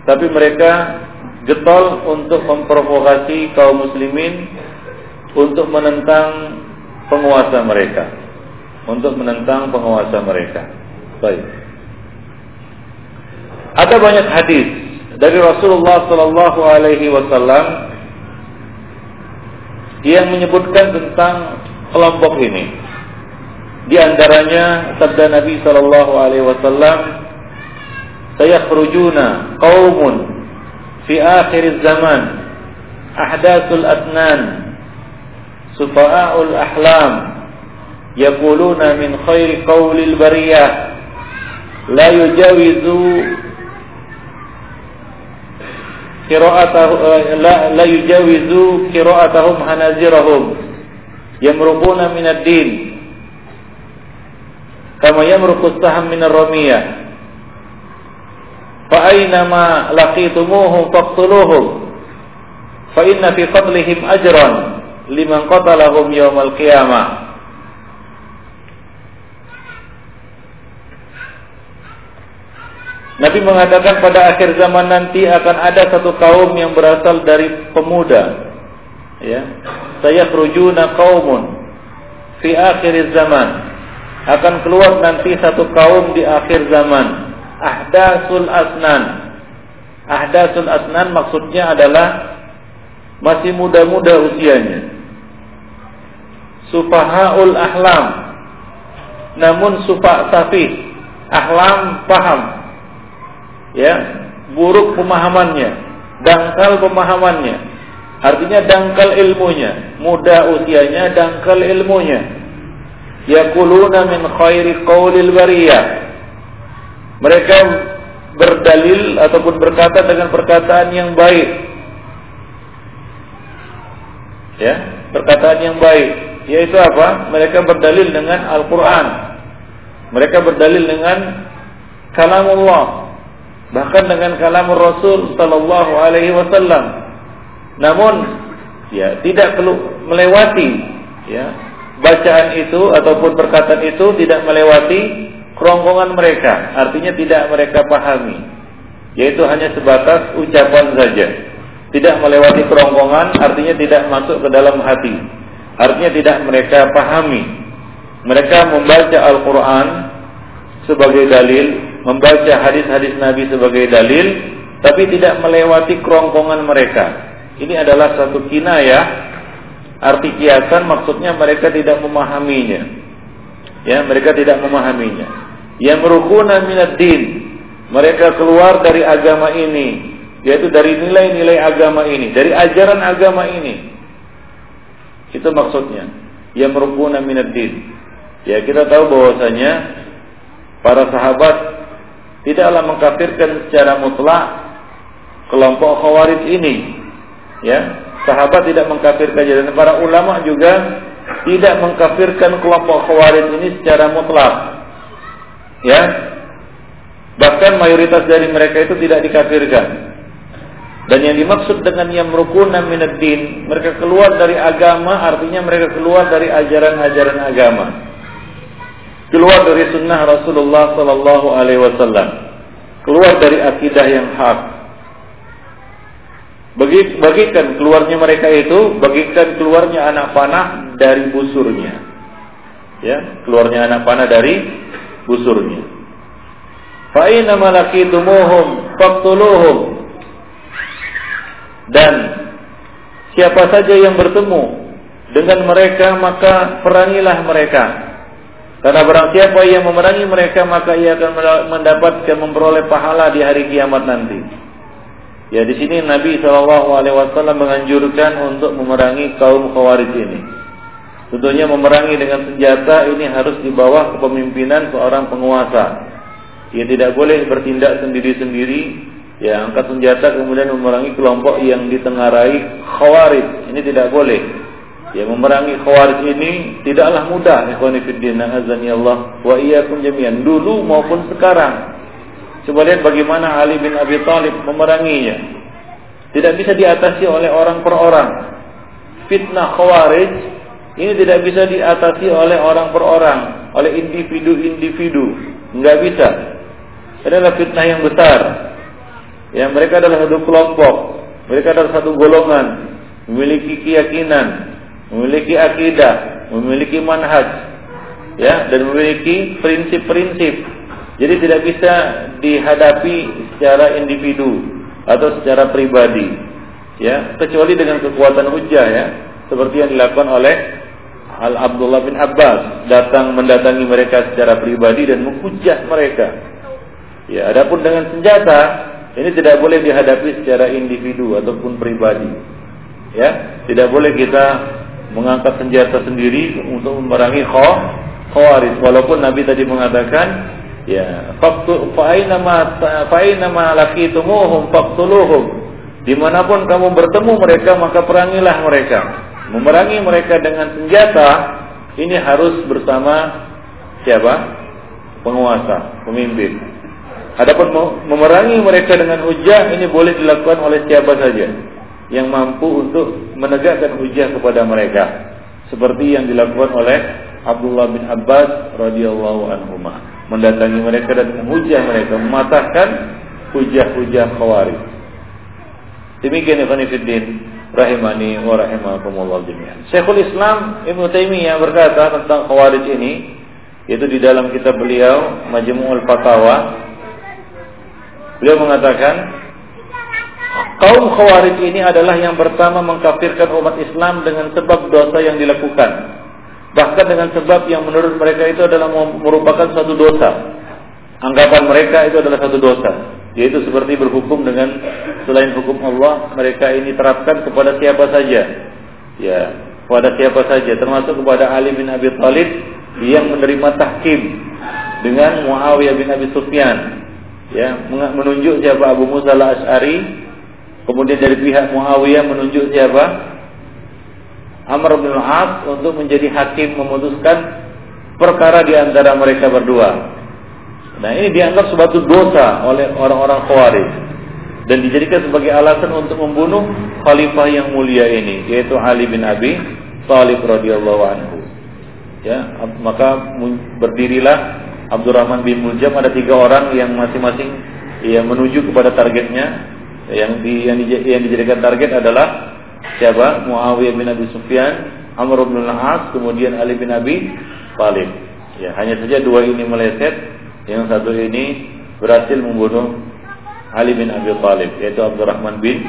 Speaker 1: tapi mereka getol untuk memprovokasi kaum muslimin untuk menentang penguasa mereka untuk menentang penguasa mereka. Baik. Ada banyak hadis dari Rasulullah Sallallahu Alaihi Wasallam yang menyebutkan tentang kelompok ini. Di antaranya sabda Nabi Sallallahu Alaihi Wasallam, "Sayakhrujuna qaumun fi akhir zaman ahdatsul atnan sufa'ul ahlam yaquluna min khairi qawlil bariyah la yujawizu qira'atahu la, la yujawizu qira'atahum hanazirahum yamruquna min ad-din kama yamruqu saham min ar-ramiyah fa aynama laqitumuhum faqtuluhum fa inna fi qatlihim ajran liman qatalahum yawmal qiyamah Nabi mengatakan pada akhir zaman nanti akan ada satu kaum yang berasal dari pemuda. Ya. Saya kerujuna kaumun fi akhir zaman. Akan keluar nanti satu kaum di akhir zaman. Ahdasul asnan. Ahdasul asnan maksudnya adalah masih muda-muda usianya. Sufahaul ahlam. Namun sufa safi. Ahlam paham ya buruk pemahamannya, dangkal pemahamannya. Artinya dangkal ilmunya, muda usianya dangkal ilmunya. Yaquluna min khairi qaulil bariyah. Mereka berdalil ataupun berkata dengan perkataan yang baik. Ya, perkataan yang baik yaitu apa? Mereka berdalil dengan Al-Qur'an. Mereka berdalil dengan kalam Allah bahkan dengan kalam Rasul sallallahu alaihi wasallam. Namun ya tidak perlu melewati ya bacaan itu ataupun perkataan itu tidak melewati kerongkongan mereka, artinya tidak mereka pahami. yaitu hanya sebatas ucapan saja. Tidak melewati kerongkongan artinya tidak masuk ke dalam hati. Artinya tidak mereka pahami. Mereka membaca Al-Qur'an sebagai dalil, membaca hadis-hadis Nabi sebagai dalil, tapi tidak melewati kerongkongan mereka. Ini adalah satu kinayah arti kiasan maksudnya mereka tidak memahaminya. Ya, mereka tidak memahaminya. Yang merukuna minad din. Mereka keluar dari agama ini, yaitu dari nilai-nilai agama ini, dari ajaran agama ini. Itu maksudnya. Yang merukuna minad din. Ya, kita tahu bahwasanya para sahabat tidaklah mengkafirkan secara mutlak kelompok khawarij ini. Ya, Sahabat tidak mengkafirkan dan para ulama juga tidak mengkafirkan kelompok khawarij ini secara mutlak. Ya. Bahkan mayoritas dari mereka itu tidak dikafirkan. Dan yang dimaksud dengan yang merukuna minad din, mereka keluar dari agama artinya mereka keluar dari ajaran-ajaran agama. Keluar dari sunnah Rasulullah sallallahu alaihi wasallam. Keluar dari akidah yang hak. Bagi, bagikan keluarnya mereka itu, bagikan keluarnya anak panah dari busurnya. Ya, keluarnya anak panah dari busurnya. Fa inna malakitumuhum faqtuluhum. Dan siapa saja yang bertemu dengan mereka maka perangilah mereka. Karena barang siapa yang memerangi mereka maka ia akan mendapatkan memperoleh pahala di hari kiamat nanti. Ya di sini Nabi Wasallam menganjurkan untuk memerangi kaum khawarij ini. Tentunya memerangi dengan senjata ini harus di bawah kepemimpinan seorang penguasa. Ia tidak boleh bertindak sendiri-sendiri. Ya angkat senjata kemudian memerangi kelompok yang ditengarai khawarij. Ini tidak boleh. Ya memerangi khawarij ini tidaklah mudah. Ikhwanifiddin azani Allah wa iyyakum jami'an. Dulu maupun sekarang Coba lihat bagaimana Ali bin Abi Thalib memeranginya. Tidak bisa diatasi oleh orang per orang. Fitnah khawarij ini tidak bisa diatasi oleh orang per orang, oleh individu-individu. Enggak bisa. Ini adalah fitnah yang besar. Ya, mereka adalah satu kelompok, mereka adalah satu golongan, memiliki keyakinan, memiliki akidah, memiliki manhaj, ya, dan memiliki prinsip-prinsip jadi tidak bisa dihadapi secara individu atau secara pribadi, ya, kecuali dengan kekuatan hujah ya, seperti yang dilakukan oleh Al Abdullah bin Abbas datang mendatangi mereka secara pribadi dan menghujah mereka. Ya, adapun dengan senjata ini tidak boleh dihadapi secara individu ataupun pribadi. Ya, tidak boleh kita mengangkat senjata sendiri untuk memerangi khawarij walaupun Nabi tadi mengatakan Ya, faktu fa'ina ma fa'ina ma laqitumuhum faqtuluhum. Di mana pun kamu bertemu mereka maka perangilah mereka. Memerangi mereka dengan senjata ini harus bersama siapa? Penguasa, pemimpin. Adapun memerangi mereka dengan hujah ini boleh dilakukan oleh siapa saja yang mampu untuk menegakkan hujah kepada mereka seperti yang dilakukan oleh Abdullah bin Abbas radhiyallahu anhu mendatangi mereka dan menghujah mereka, mematahkan hujah-hujah khawarij. Demikian Fiddin rahimani wa rahimakumullah jami'an. Syekhul Islam Ibn Taimiyah berkata tentang khawarij ini yaitu di dalam kitab beliau Majmu'ul Fatawa beliau mengatakan kaum khawarij ini adalah yang pertama mengkafirkan umat Islam dengan sebab dosa yang dilakukan Bahkan dengan sebab yang menurut mereka itu adalah merupakan satu dosa. Anggapan mereka itu adalah satu dosa. Yaitu seperti berhukum dengan selain hukum Allah, mereka ini terapkan kepada siapa saja. Ya, kepada siapa saja, termasuk kepada Ali bin Abi Thalib yang menerima tahkim dengan Muawiyah bin Abi Sufyan. Ya, menunjuk siapa Abu Musa al-Asy'ari, kemudian dari pihak Muawiyah menunjuk siapa? Amr bin As untuk menjadi hakim memutuskan perkara di antara mereka berdua. Nah ini dianggap suatu dosa oleh orang-orang Khawarij. Dan dijadikan sebagai alasan untuk membunuh khalifah yang mulia ini yaitu Ali bin Abi Thalib radhiyallahu anhu. Ya, maka berdirilah Abdurrahman bin Muljam. Ada tiga orang yang masing-masing ya menuju kepada targetnya. Yang di, yang, di, yang dijadikan target adalah siapa? Muawiyah bin Abi Sufyan Amr bin Al-As kemudian Ali bin Abi Thalib. Ya hanya saja dua ini meleset yang satu ini berhasil membunuh Ali bin Abi Thalib yaitu Abdurrahman bin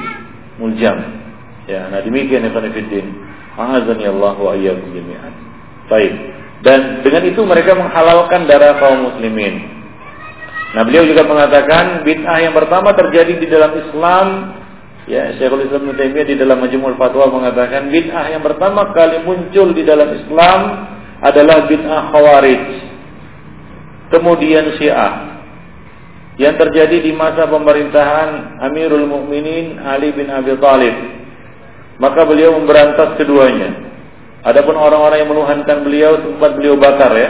Speaker 1: Muljam. Ya nah demikian Ibn Fiddin A'azani Allah wa jami'an. Baik. Dan dengan itu mereka menghalalkan darah kaum muslimin. Nah beliau juga mengatakan bid'ah yang pertama terjadi di dalam Islam. Ya Syekhul Islam Ibnu di dalam Majmu'ul Fatwa mengatakan bid'ah yang pertama kali muncul di dalam Islam adalah bid'ah Khawarij. Kemudian Syiah yang terjadi di masa pemerintahan Amirul Mukminin Ali bin Abi Thalib. Maka beliau memberantas keduanya. Adapun orang-orang yang menuhankan beliau sempat beliau bakar ya.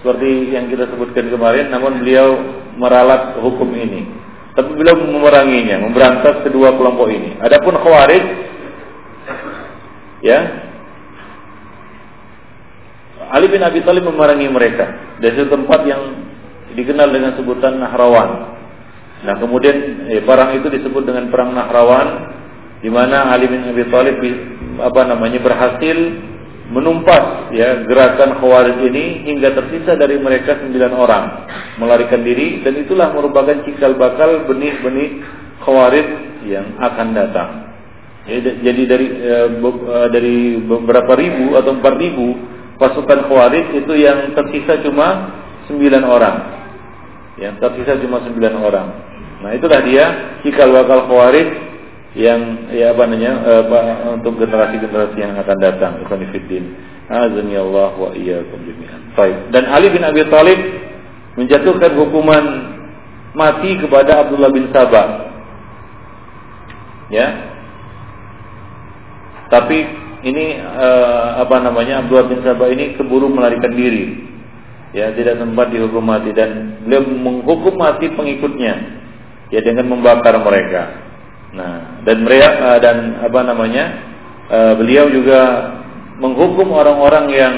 Speaker 1: Seperti yang kita sebutkan kemarin, namun beliau meralat hukum ini. Tapi beliau memeranginya, memberantas kedua kelompok ini. Adapun Khawarij ya Ali bin Abi Thalib memerangi mereka dari satu tempat yang dikenal dengan sebutan Nahrawan. Nah, kemudian eh, perang itu disebut dengan perang Nahrawan di mana Ali bin Abi Thalib apa namanya berhasil menumpas ya gerakan khawarij ini hingga tersisa dari mereka sembilan orang melarikan diri dan itulah merupakan cikal bakal benih-benih khawarij yang akan datang. Jadi dari e, dari beberapa ribu atau empat ribu pasukan khawarij itu yang tersisa cuma sembilan orang. Yang tersisa cuma sembilan orang. Nah itulah dia cikal bakal khawarij yang ya apa namanya uh, untuk generasi-generasi yang akan datang ikhwan azani Allah wa iyyakum jami'an. Baik. Dan Ali bin Abi Thalib menjatuhkan hukuman mati kepada Abdullah bin Sabah. Ya. Tapi ini uh, apa namanya Abdullah bin Sabah ini keburu melarikan diri ya tidak sempat dihukum mati dan beliau menghukum mati pengikutnya ya dengan membakar mereka Nah, dan mereka eh, dan apa namanya? Uh, beliau juga menghukum orang-orang yang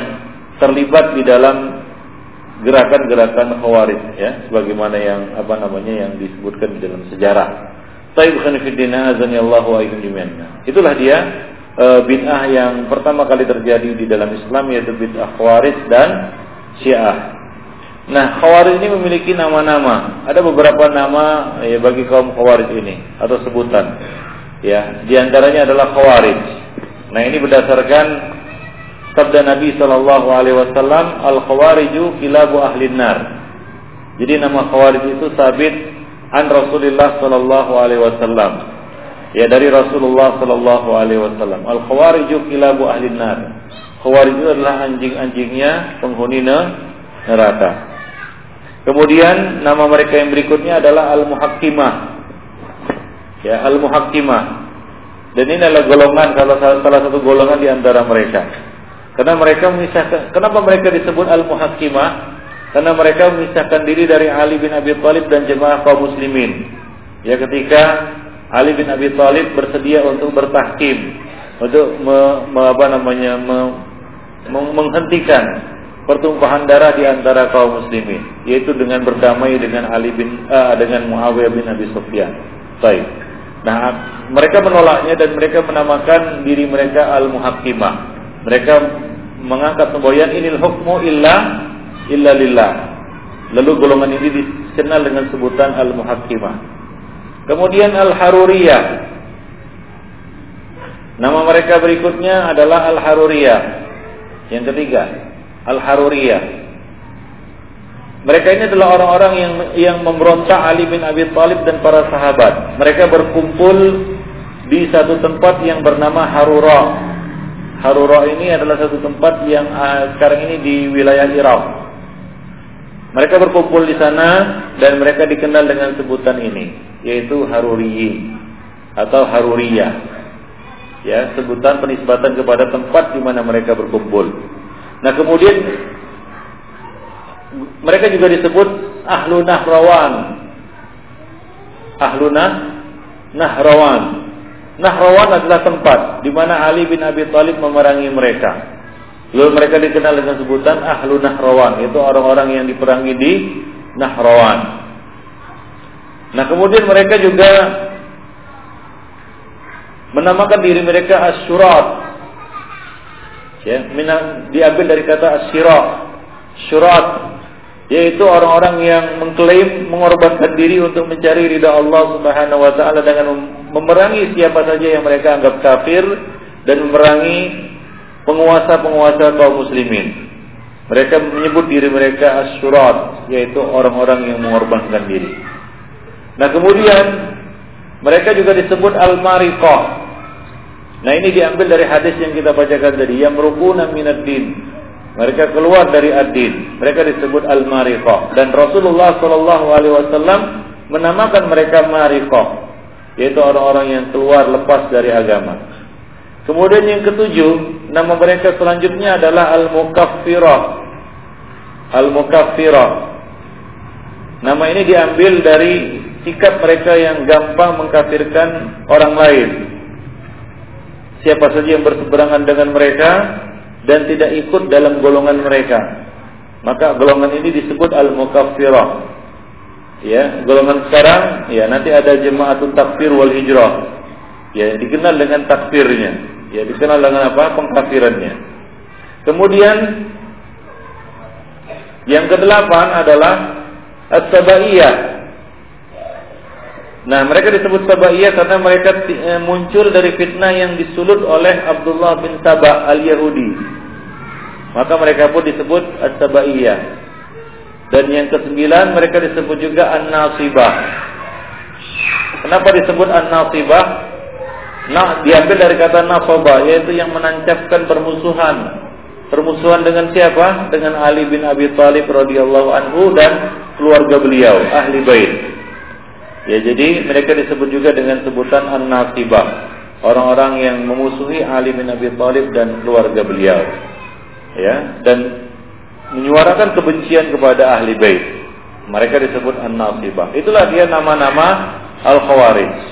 Speaker 1: terlibat di dalam gerakan-gerakan khawarij ya sebagaimana yang apa namanya yang disebutkan di dalam sejarah. Taib khanifidina azani Allah wa Itulah dia e, bid'ah yang pertama kali terjadi di dalam Islam yaitu bid'ah khawarij dan syiah. Nah, Khawarij ini memiliki nama-nama. Ada beberapa nama ya bagi kaum Khawarij ini atau sebutan. Ya, di antaranya adalah Khawarij. Nah, ini berdasarkan sabda Nabi Shallallahu alaihi wasallam, "Al-Khawariju kilabu ahlin nar." Jadi nama Khawarij itu sabit an Rasulullah Shallallahu alaihi wasallam. Ya dari Rasulullah Shallallahu alaihi wasallam. Al-Khawariju kilabu ahlin nar. Khawarij itu adalah anjing-anjingnya penghuni neraka. Kemudian nama mereka yang berikutnya adalah Al-Muhakkimah. Ya, Al-Muhakkimah. Dan ini adalah golongan kalau salah satu golongan di antara mereka. Karena mereka memisahkan kenapa mereka disebut Al-Muhakkimah? Karena mereka memisahkan diri dari Ali bin Abi Thalib dan jemaah kaum muslimin. Ya ketika Ali bin Abi Thalib bersedia untuk bertahkim untuk me, me, apa namanya me, menghentikan pertumpahan darah di antara kaum muslimin yaitu dengan berdamai dengan Ali bin uh, dengan Muawiyah bin Abi Sufyan. Baik. Nah, mereka menolaknya dan mereka menamakan diri mereka al-muhakkimah. Mereka mengangkat semboyan inil hukmu illa illa lillah. Lalu golongan ini dikenal dengan sebutan al-muhakkimah. Kemudian al-haruriyah. Nama mereka berikutnya adalah al-haruriyah. Yang ketiga, Al-Haruriyah. Mereka ini adalah orang-orang yang yang memberontak Ali bin Abi Thalib dan para sahabat. Mereka berkumpul di satu tempat yang bernama Harura. Harura ini adalah satu tempat yang uh, sekarang ini di wilayah Irak. Mereka berkumpul di sana dan mereka dikenal dengan sebutan ini, yaitu Haruriyin atau Haruriyah. Ya, sebutan penisbatan kepada tempat di mana mereka berkumpul. Nah kemudian mereka juga disebut ahlu nahrawan. Ahlu nah, nahrawan. Nahrawan adalah tempat di mana Ali bin Abi Thalib memerangi mereka. Lalu mereka dikenal dengan sebutan ahlu nahrawan. Itu orang-orang yang diperangi di Nahrawan. Nah, kemudian mereka juga menamakan diri mereka asyurat. Ya, diambil dari kata asyirat. Syurat yaitu orang-orang yang mengklaim mengorbankan diri untuk mencari ridha Allah Subhanahu wa taala dengan memerangi siapa saja yang mereka anggap kafir dan memerangi penguasa-penguasa kaum muslimin. Mereka menyebut diri mereka asyurat, yaitu orang-orang yang mengorbankan diri. Nah kemudian mereka juga disebut al-mariqah. Nah ini diambil dari hadis yang kita bacakan tadi, yang merukuna minad din. Mereka keluar dari ad-din. Mereka disebut al-mariqah. Dan Rasulullah Shallallahu Alaihi Wasallam menamakan mereka mariqah, yaitu orang-orang yang keluar lepas dari agama. Kemudian yang ketujuh, nama mereka selanjutnya adalah al-mukaffirah. Al-mukaffirah. Nama ini diambil dari sikap mereka yang gampang mengkafirkan orang lain. Siapa saja yang berseberangan dengan mereka dan tidak ikut dalam golongan mereka, maka golongan ini disebut al-mukaffirah. Ya, golongan sekarang ya nanti ada jemaatun takfir wal hijrah. Ya, dikenal dengan takfirnya. Ya dikenal dengan apa? Pengkafirannya. Kemudian yang kedelapan adalah as-sabaiyah nah mereka disebut sabaiyah karena mereka eh, muncul dari fitnah yang disulut oleh Abdullah bin Sabah al-Yahudi. Maka mereka pun disebut as-sabaiyah dan yang kesembilan mereka disebut juga an-nasibah. Kenapa disebut an-nasibah Nah, diambil dari kata nasoba, yaitu yang menancapkan permusuhan. Permusuhan dengan siapa? Dengan Ali bin Abi Thalib radhiyallahu anhu dan keluarga beliau, ahli bait. Ya, jadi mereka disebut juga dengan sebutan an-nasibah. Orang-orang yang memusuhi Ali bin Abi Thalib dan keluarga beliau. Ya, dan menyuarakan kebencian kepada ahli bait. Mereka disebut an-nasibah. Itulah dia nama-nama al-khawarij.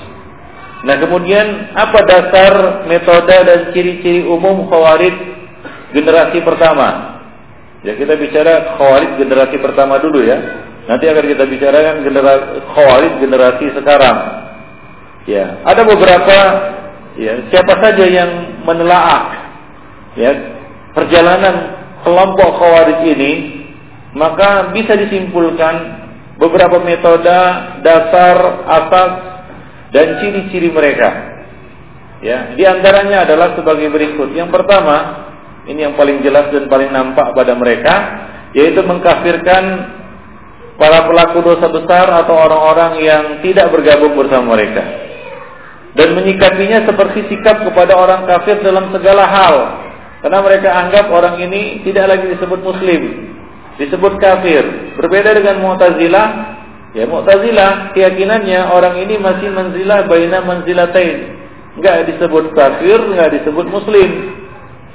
Speaker 1: Nah kemudian apa dasar metode dan ciri-ciri umum khawarij generasi pertama? Ya kita bicara khawarij generasi pertama dulu ya. Nanti akan kita bicarakan generasi khawarij generasi sekarang. Ya, ada beberapa ya siapa saja yang menelaah ya perjalanan kelompok khawarij ini maka bisa disimpulkan beberapa metode dasar asas dan ciri-ciri mereka. Ya, di antaranya adalah sebagai berikut. Yang pertama, ini yang paling jelas dan paling nampak pada mereka, yaitu mengkafirkan para pelaku dosa besar atau orang-orang yang tidak bergabung bersama mereka. Dan menyikapinya seperti sikap kepada orang kafir dalam segala hal. Karena mereka anggap orang ini tidak lagi disebut muslim, disebut kafir. Berbeda dengan Mu'tazilah Ya Mu'tazilah keyakinannya orang ini masih manzilah baina manzilatain. Enggak disebut kafir, enggak disebut muslim.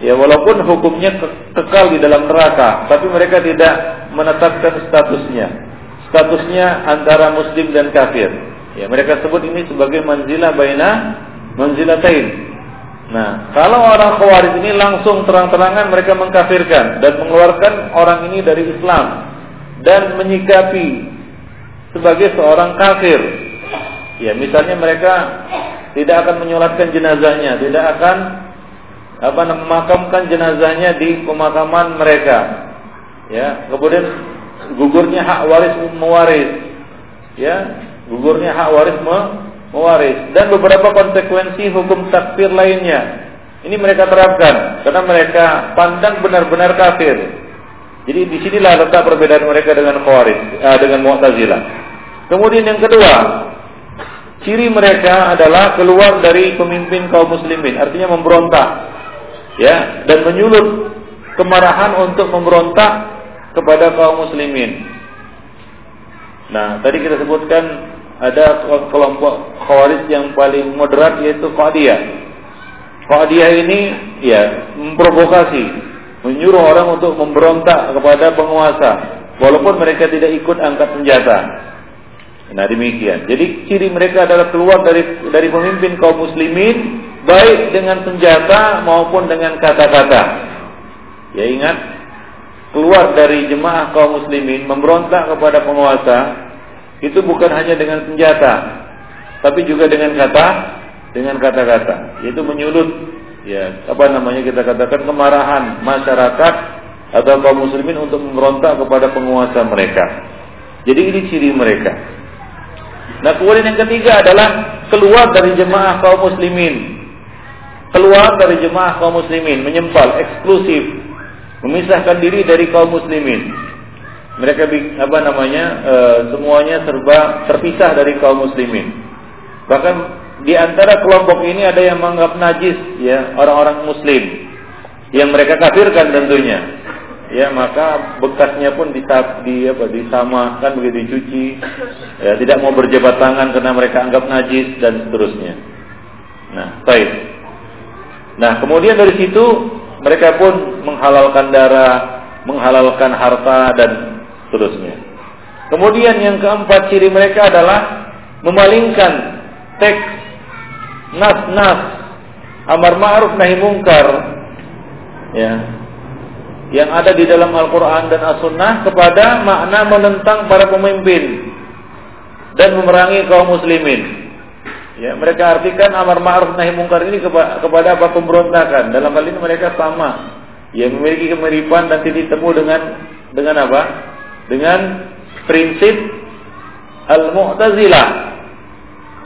Speaker 1: Ya walaupun hukumnya kekal di dalam neraka, tapi mereka tidak menetapkan statusnya. Statusnya antara muslim dan kafir. Ya mereka sebut ini sebagai manzilah baina manzilatain. Nah, kalau orang khawarij ini langsung terang-terangan mereka mengkafirkan dan mengeluarkan orang ini dari Islam dan menyikapi sebagai seorang kafir. Ya, misalnya mereka tidak akan menyolatkan jenazahnya, tidak akan apa memakamkan jenazahnya di pemakaman mereka. Ya, kemudian gugurnya hak waris mewaris. Ya, gugurnya hak waris mewaris dan beberapa konsekuensi hukum takfir lainnya. Ini mereka terapkan karena mereka pandang benar-benar kafir. Jadi di sinilah letak perbedaan mereka dengan Khawarij, uh, dengan Mu'tazilah. Kemudian yang kedua, ciri mereka adalah keluar dari pemimpin kaum muslimin, artinya memberontak. Ya, dan menyulut kemarahan untuk memberontak kepada kaum muslimin. Nah, tadi kita sebutkan ada kelompok khawarij yang paling moderat yaitu Qadiyah. Qadiyah ini ya memprovokasi, menyuruh orang untuk memberontak kepada penguasa walaupun mereka tidak ikut angkat senjata. Nah demikian. Jadi ciri mereka adalah keluar dari dari pemimpin kaum muslimin baik dengan senjata maupun dengan kata-kata. Ya ingat keluar dari jemaah kaum muslimin memberontak kepada penguasa Itu bukan hanya dengan senjata, tapi juga dengan kata dengan kata-kata, yaitu menyulut ya apa namanya kita katakan kemarahan masyarakat atau kaum muslimin untuk memberontak kepada penguasa mereka. Jadi ini ciri mereka. Nah kemudian yang ketiga adalah keluar dari jemaah kaum muslimin. Keluar dari jemaah kaum muslimin, menyempal, eksklusif, memisahkan diri dari kaum muslimin. Mereka apa namanya e, semuanya serba terpisah dari kaum muslimin. Bahkan di antara kelompok ini ada yang menganggap najis ya orang-orang muslim yang mereka kafirkan tentunya. Ya maka bekasnya pun disab, di apa disamakan begitu dicuci. Ya tidak mau berjabat tangan karena mereka anggap najis dan seterusnya. Nah, baik. Nah, kemudian dari situ mereka pun menghalalkan darah, menghalalkan harta dan seterusnya. Kemudian yang keempat ciri mereka adalah memalingkan teks nas-nas amar ma'ruf nahi mungkar ya yang ada di dalam Al-Qur'an dan As-Sunnah kepada makna menentang para pemimpin dan memerangi kaum muslimin. Ya, mereka artikan amar ma'ruf nahi mungkar ini kepada apa pemberontakan. Dalam hal ini mereka sama. Ya, memiliki kemiripan dan titik temu dengan dengan apa? dengan prinsip Al-Mu'tazilah.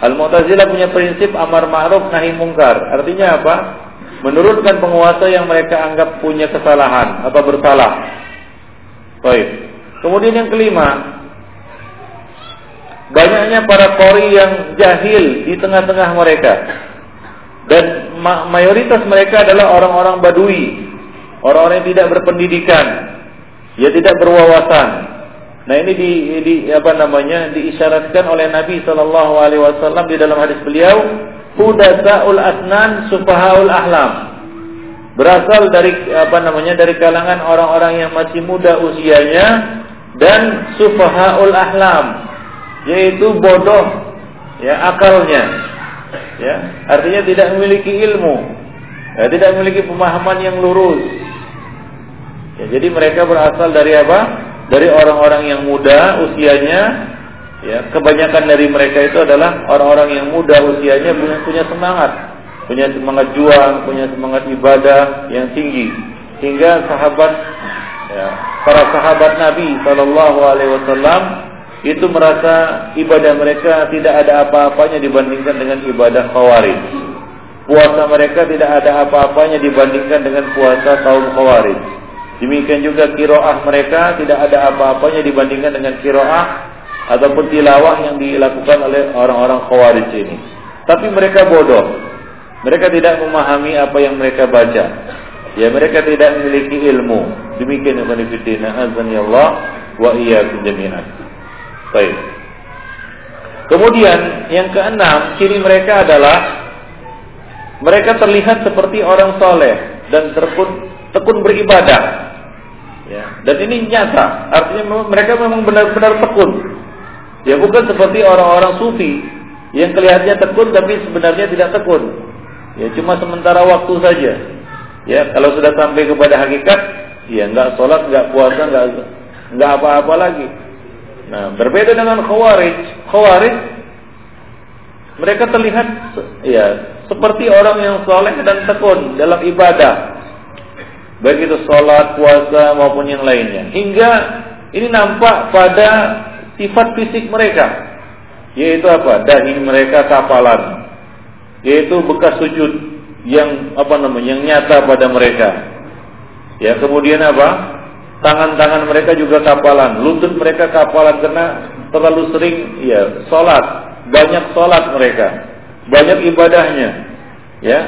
Speaker 1: Al-Mu'tazilah punya prinsip amar ma'ruf nahi mungkar. Artinya apa? Menurunkan penguasa yang mereka anggap punya kesalahan atau bersalah. Baik. Kemudian yang kelima, banyaknya para kori yang jahil di tengah-tengah mereka. Dan mayoritas mereka adalah orang-orang badui, orang-orang yang tidak berpendidikan, ya tidak berwawasan. Nah ini di, di apa namanya diisyaratkan oleh Nabi Shallallahu Alaihi Wasallam di dalam hadis beliau, hudasaul asnan sufahaul ahlam. Berasal dari apa namanya dari kalangan orang-orang yang masih muda usianya dan sufahaul ahlam, yaitu bodoh ya akalnya, ya artinya tidak memiliki ilmu, ya, tidak memiliki pemahaman yang lurus. Ya, jadi mereka berasal dari apa? dari orang-orang yang muda usianya ya kebanyakan dari mereka itu adalah orang-orang yang muda usianya punya punya semangat. Punya semangat juang punya semangat ibadah yang tinggi. Hingga sahabat ya, para sahabat Nabi Shallallahu Alaihi Wasallam itu merasa ibadah mereka tidak ada apa-apanya dibandingkan dengan ibadah khawarij. Puasa mereka tidak ada apa-apanya dibandingkan dengan puasa kaum khawarij. Demikian juga kiroah mereka tidak ada apa-apanya dibandingkan dengan kiroah ataupun tilawah yang dilakukan oleh orang-orang khawarij ini. Tapi mereka bodoh. Mereka tidak memahami apa yang mereka baca. Ya mereka tidak memiliki ilmu. Demikian Ibn Fiddina azani Allah wa iyyakum jami'an. Baik. Kemudian yang keenam ciri mereka adalah mereka terlihat seperti orang soleh dan tekun tekun beribadah Ya, dan ini nyata, artinya mereka memang benar-benar tekun. Ya bukan seperti orang-orang sufi yang kelihatannya tekun tapi sebenarnya tidak tekun. Ya cuma sementara waktu saja. Ya kalau sudah sampai kepada hakikat, ya nggak sholat, nggak puasa, nggak nggak apa-apa lagi. Nah berbeda dengan khawarij, khawarij mereka terlihat ya seperti orang yang soleh dan tekun dalam ibadah baik itu sholat, puasa maupun yang lainnya. Hingga ini nampak pada sifat fisik mereka, yaitu apa? Dahi mereka kapalan, yaitu bekas sujud yang apa namanya yang nyata pada mereka. Ya kemudian apa? Tangan-tangan mereka juga kapalan, lutut mereka kapalan karena terlalu sering ya sholat, banyak sholat mereka, banyak ibadahnya. Ya,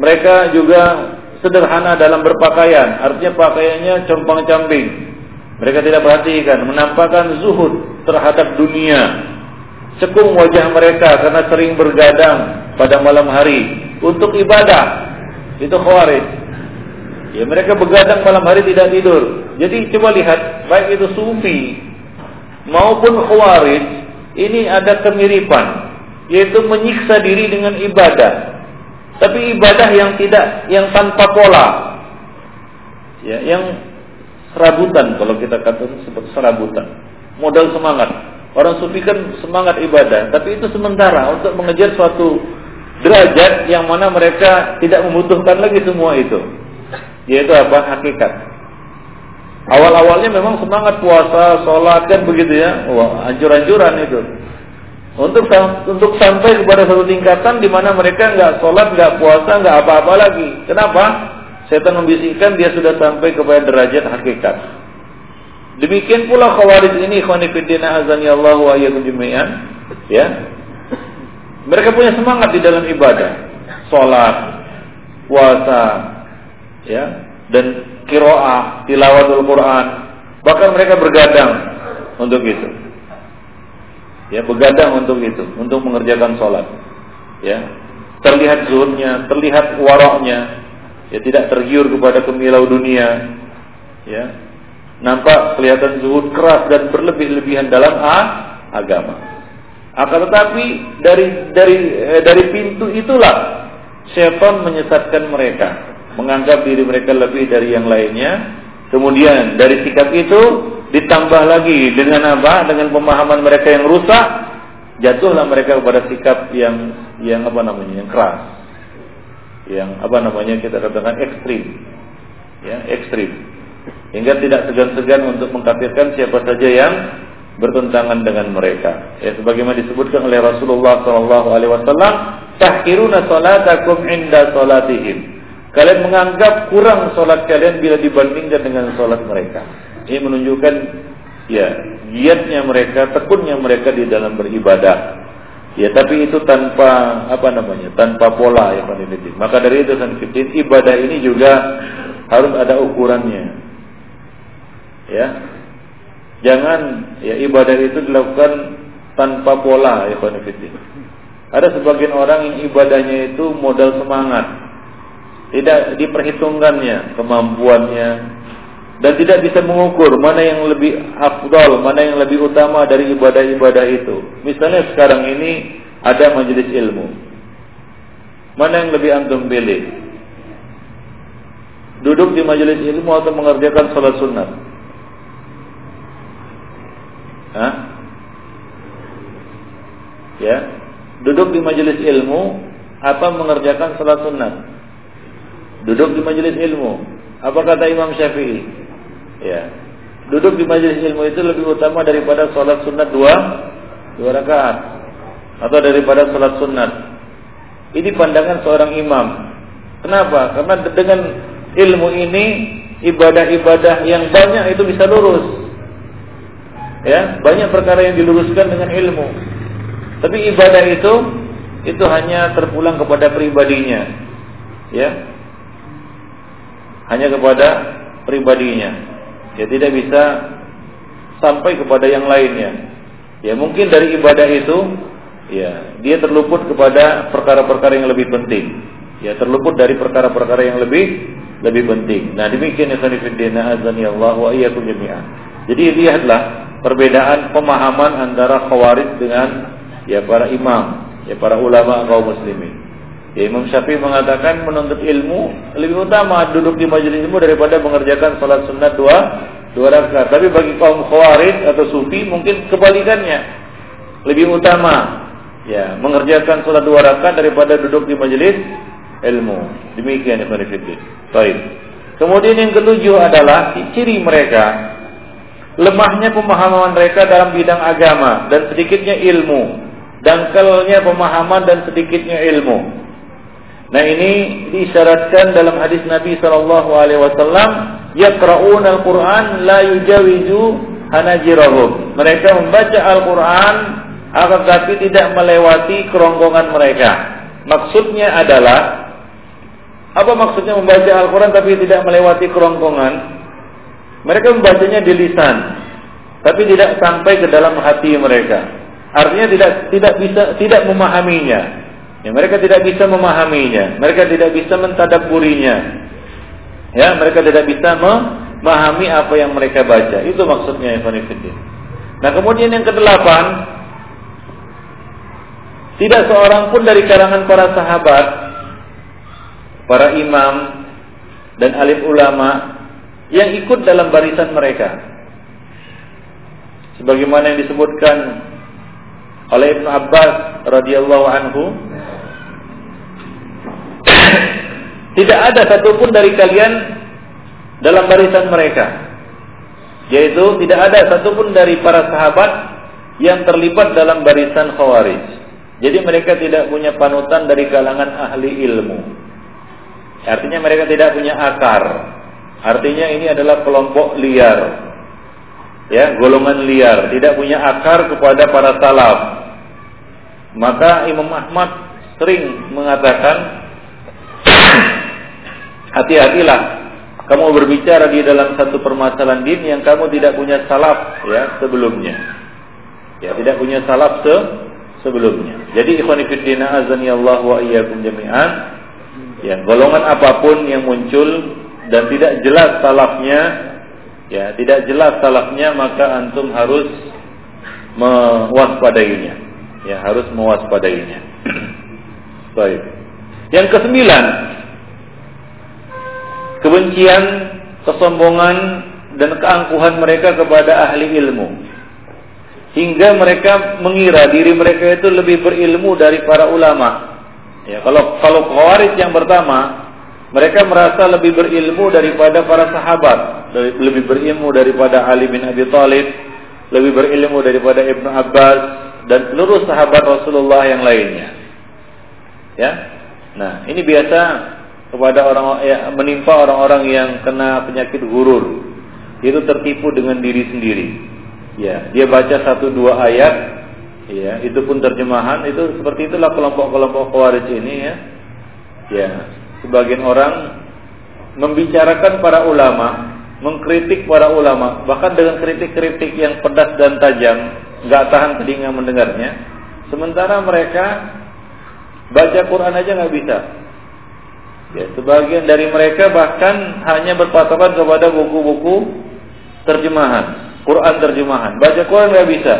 Speaker 1: mereka juga sederhana dalam berpakaian, artinya pakaiannya compang-camping. Mereka tidak perhatikan, menampakkan zuhud terhadap dunia. Cekung wajah mereka karena sering bergadang pada malam hari untuk ibadah. Itu khawarij. Ya mereka begadang malam hari tidak tidur. Jadi coba lihat, baik itu sufi maupun khawarij, ini ada kemiripan, yaitu menyiksa diri dengan ibadah. Tapi ibadah yang tidak, yang tanpa pola, ya, yang serabutan kalau kita katakan seperti serabutan, modal semangat. Orang sufi kan semangat ibadah, tapi itu sementara untuk mengejar suatu derajat yang mana mereka tidak membutuhkan lagi semua itu. Yaitu apa? Hakikat. Awal-awalnya memang semangat puasa, sholat kan begitu ya. Wah, anjur-anjuran itu. Untuk untuk sampai kepada satu tingkatan di mana mereka nggak sholat, nggak puasa, nggak apa-apa lagi. Kenapa? Setan membisikkan dia sudah sampai kepada derajat hakikat. Demikian pula khawarij ini khonifiddina azani Allah wa jami'an. Ya. Mereka punya semangat di dalam ibadah, salat, puasa, ya, dan qiraah, tilawatul Quran. Bahkan mereka bergadang untuk itu. Ya, bergadang untuk itu, untuk mengerjakan salat. Ya. Terlihat zuhudnya, terlihat waroknya, ya tidak tergiur kepada kemilau dunia. Ya, nampak kelihatan zuhud keras dan berlebih-lebihan dalam ah, agama. Akan tetapi dari dari eh, dari pintu itulah setan menyesatkan mereka, menganggap diri mereka lebih dari yang lainnya. Kemudian dari sikap itu ditambah lagi dengan apa? Dengan pemahaman mereka yang rusak, jatuhlah mereka kepada sikap yang yang apa namanya? yang keras. Yang apa namanya kita katakan ekstrim. Ya, ekstrim hingga tidak segan-segan untuk mengkafirkan siapa saja yang bertentangan dengan mereka. Ya sebagaimana disebutkan oleh Rasulullah sallallahu alaihi wasallam, tahkiruna salatakum inda salatihim. Kalian menganggap kurang salat kalian bila dibandingkan dengan salat mereka. Ini menunjukkan ya giatnya mereka, tekunnya mereka di dalam beribadah. Ya, tapi itu tanpa apa namanya? Tanpa pola yang Maka dari itu sanfitin ibadah ini juga harus ada ukurannya. Ya. Jangan ya ibadah itu dilakukan tanpa pola ya konfidin ada sebagian orang yang ibadahnya itu modal semangat. Tidak diperhitungkannya kemampuannya dan tidak bisa mengukur mana yang lebih afdol, mana yang lebih utama dari ibadah-ibadah itu. Misalnya sekarang ini ada majelis ilmu. Mana yang lebih antum pilih? Duduk di majelis ilmu atau mengerjakan salat sunat? Hah? Ya, duduk di majelis ilmu apa mengerjakan salat sunat? Duduk di majelis ilmu. Apa kata Imam Syafi'i? Ya. Duduk di majelis ilmu itu lebih utama daripada salat sunat dua dua rakaat atau daripada salat sunat. Ini pandangan seorang imam. Kenapa? Karena dengan ilmu ini ibadah-ibadah yang banyak itu bisa lurus. Ya, banyak perkara yang diluruskan dengan ilmu. Tapi ibadah itu itu hanya terpulang kepada pribadinya. Ya. Hanya kepada pribadinya. Ya tidak bisa sampai kepada yang lainnya. Ya mungkin dari ibadah itu ya dia terluput kepada perkara-perkara yang lebih penting. Ya terluput dari perkara-perkara yang lebih lebih penting. Nah demikian ya azani Allah wa iyyakum. Jadi lihatlah perbedaan pemahaman antara khawarij dengan ya para imam, ya para ulama kaum muslimin. Ya, Imam Syafi'i mengatakan menuntut ilmu lebih utama duduk di majelis ilmu daripada mengerjakan salat sunat dua dua rakaat. Tapi bagi kaum khawarij atau sufi mungkin kebalikannya. Lebih utama ya mengerjakan salat dua rakaat daripada duduk di majelis ilmu. Demikian Ibnu Fiddin. Baik. Kemudian yang ketujuh adalah ciri mereka lemahnya pemahaman mereka dalam bidang agama dan sedikitnya ilmu, dangkalnya pemahaman dan sedikitnya ilmu. Nah ini diisyaratkan dalam hadis Nabi Shallallahu Alaihi Wasallam, yaqra'un al-Quran la yujawizu hanajirahum. Mereka membaca Al-Quran akan tapi tidak melewati kerongkongan mereka. Maksudnya adalah apa maksudnya membaca Al-Quran tapi tidak melewati kerongkongan? Mereka membacanya di lisan, tapi tidak sampai ke dalam hati mereka. Artinya tidak tidak bisa tidak memahaminya. Ya, mereka tidak bisa memahaminya, mereka tidak bisa mentadaburinya. Ya, mereka tidak bisa memahami apa yang mereka baca. Itu maksudnya Ibn Nah, kemudian yang kedelapan, tidak seorang pun dari kalangan para sahabat, para imam dan alim ulama yang ikut dalam barisan mereka. sebagaimana yang disebutkan oleh Ibnu Abbas radhiyallahu anhu tidak ada satupun dari kalian dalam barisan mereka. Yaitu tidak ada satupun dari para sahabat yang terlibat dalam barisan khawarij. Jadi mereka tidak punya panutan dari kalangan ahli ilmu. Artinya mereka tidak punya akar. Artinya ini adalah kelompok liar. Ya golongan liar. Tidak punya akar kepada para salaf. Maka Imam Ahmad sering mengatakan hati-hatilah. Kamu berbicara di dalam satu permasalahan din yang kamu tidak punya salaf ya sebelumnya. Ya tidak punya salaf se sebelumnya. Jadi ikhwan fillah azani Allah wa iyyakum jami'an. Ya golongan apa pun yang muncul dan tidak jelas salafnya ya tidak jelas salafnya maka antum harus mewaspadainya. Ya harus mewaspadainya. Baik. Yang kesembilan kebencian kesombongan dan keangkuhan mereka kepada ahli ilmu hingga mereka mengira diri mereka itu lebih berilmu dari para ulama ya kalau kalau khawarij yang pertama mereka merasa lebih berilmu daripada para sahabat, lebih berilmu daripada Ali bin Abi Thalib, lebih berilmu daripada Ibnu Abbas dan seluruh sahabat Rasulullah yang lainnya. Ya. Nah, ini biasa kepada orang ya, menimpa orang-orang yang kena penyakit gurur. Itu tertipu dengan diri sendiri. Ya, dia baca satu dua ayat, ya, itu pun terjemahan itu seperti itulah kelompok-kelompok Khawarij ini ya. Ya, sebagian orang membicarakan para ulama, mengkritik para ulama, bahkan dengan kritik-kritik yang pedas dan tajam, nggak tahan telinga mendengarnya. Sementara mereka baca Quran aja nggak bisa. Ya, sebagian dari mereka bahkan hanya berpatokan kepada buku-buku terjemahan, Quran terjemahan. Baca Quran nggak bisa.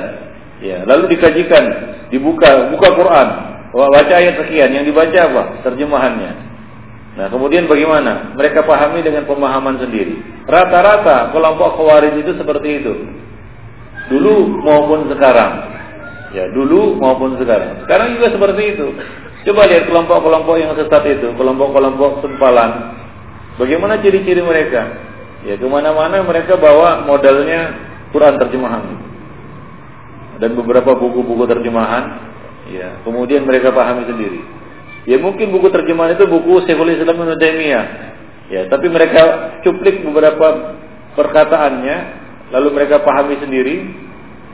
Speaker 1: Ya, lalu dikajikan, dibuka, buka Quran, baca ayat sekian, yang dibaca apa? Terjemahannya. Nah, kemudian bagaimana? Mereka pahami dengan pemahaman sendiri. Rata-rata kelompok khawarij itu seperti itu. Dulu maupun sekarang. Ya, dulu maupun sekarang. Sekarang juga seperti itu. Coba lihat kelompok-kelompok yang sesat itu, kelompok-kelompok sempalan. Bagaimana ciri-ciri mereka? Ya, ke mana-mana mereka bawa modalnya Quran terjemahan. Dan beberapa buku-buku terjemahan. Ya, kemudian mereka pahami sendiri. Ya mungkin buku terjemahan itu buku Syekhul Islam Ibnu Taimiyah. Ya, tapi mereka cuplik beberapa perkataannya, lalu mereka pahami sendiri.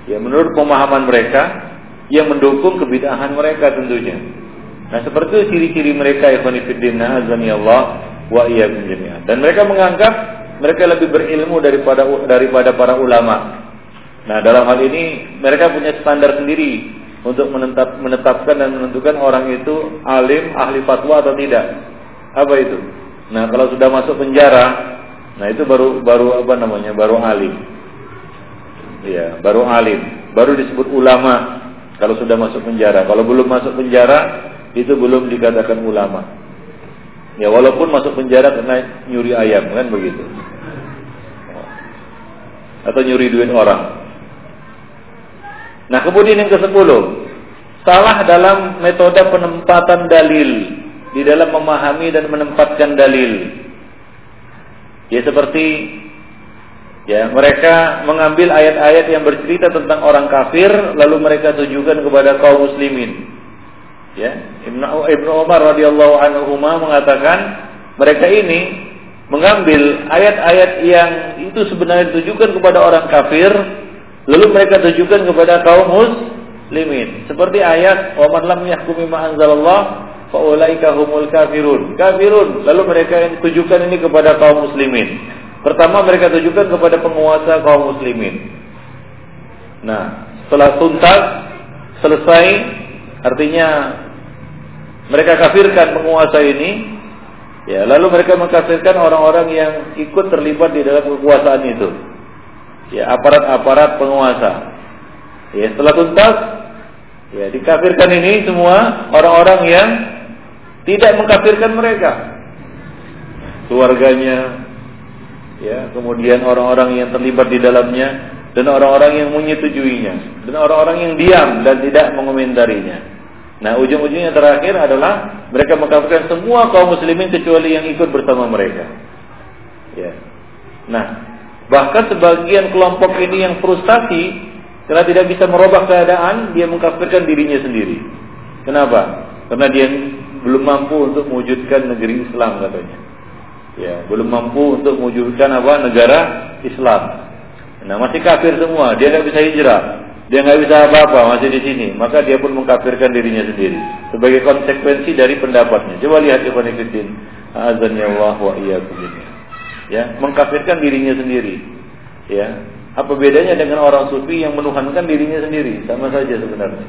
Speaker 1: Ya, menurut pemahaman mereka yang mendukung kebidahan mereka tentunya. Nah, seperti itu ciri-ciri mereka fillah azani Allah wa. Dan mereka menganggap mereka lebih berilmu daripada daripada para ulama. Nah, dalam hal ini mereka punya standar sendiri untuk menetap, menetapkan dan menentukan orang itu alim, ahli fatwa atau tidak. Apa itu? Nah, kalau sudah masuk penjara, nah itu baru baru apa namanya? Baru alim. Ya, baru alim. Baru disebut ulama kalau sudah masuk penjara. Kalau belum masuk penjara, itu belum dikatakan ulama. Ya, walaupun masuk penjara karena nyuri ayam kan begitu. Atau nyuri duit orang. Nah kemudian yang ke sepuluh Salah dalam metode penempatan dalil Di dalam memahami dan menempatkan dalil Ya seperti Ya, mereka mengambil ayat-ayat yang bercerita tentang orang kafir lalu mereka tujukan kepada kaum muslimin. Ya, Ibnu Ibnu Umar radhiyallahu anhu mengatakan mereka ini mengambil ayat-ayat yang itu sebenarnya ditujukan kepada orang kafir Lalu mereka tujukan kepada kaum muslimin. Seperti ayat, "Wa man lam yahkumi ma anzalallah fa ulaika humul kafirun." Kafirun. Lalu mereka yang tujukan ini kepada kaum muslimin. Pertama mereka tujukan kepada penguasa kaum muslimin. Nah, setelah tuntas, selesai, artinya mereka kafirkan penguasa ini, ya lalu mereka mengkafirkan orang-orang yang ikut terlibat di dalam kekuasaan itu ya aparat-aparat penguasa. Ya setelah tuntas ya dikafirkan ini semua orang-orang yang tidak mengkafirkan mereka. Keluarganya ya, kemudian orang-orang yang terlibat di dalamnya dan orang-orang yang menyetujuinya dan orang-orang yang diam dan tidak mengomentarinya. Nah, ujung-ujungnya terakhir adalah mereka mengkafirkan semua kaum muslimin kecuali yang ikut bersama mereka. Ya. Nah, bahkan sebagian kelompok ini yang frustasi karena tidak bisa merubah keadaan, dia mengkafirkan dirinya sendiri. Kenapa? Karena dia belum mampu untuk mewujudkan negeri Islam katanya. Ya, belum mampu untuk mewujudkan apa? Negara Islam. Nah, masih kafir semua, dia nggak bisa hijrah. Dia nggak bisa apa-apa, masih di sini. Maka dia pun mengkafirkan dirinya sendiri sebagai konsekuensi dari pendapatnya. Coba lihat Ibn Fiddin. Azan ya Allah wa iyyakum Ya, mengkafirkan dirinya sendiri. Ya, apa bedanya dengan orang sufi yang menuhankan dirinya sendiri? Sama saja sebenarnya.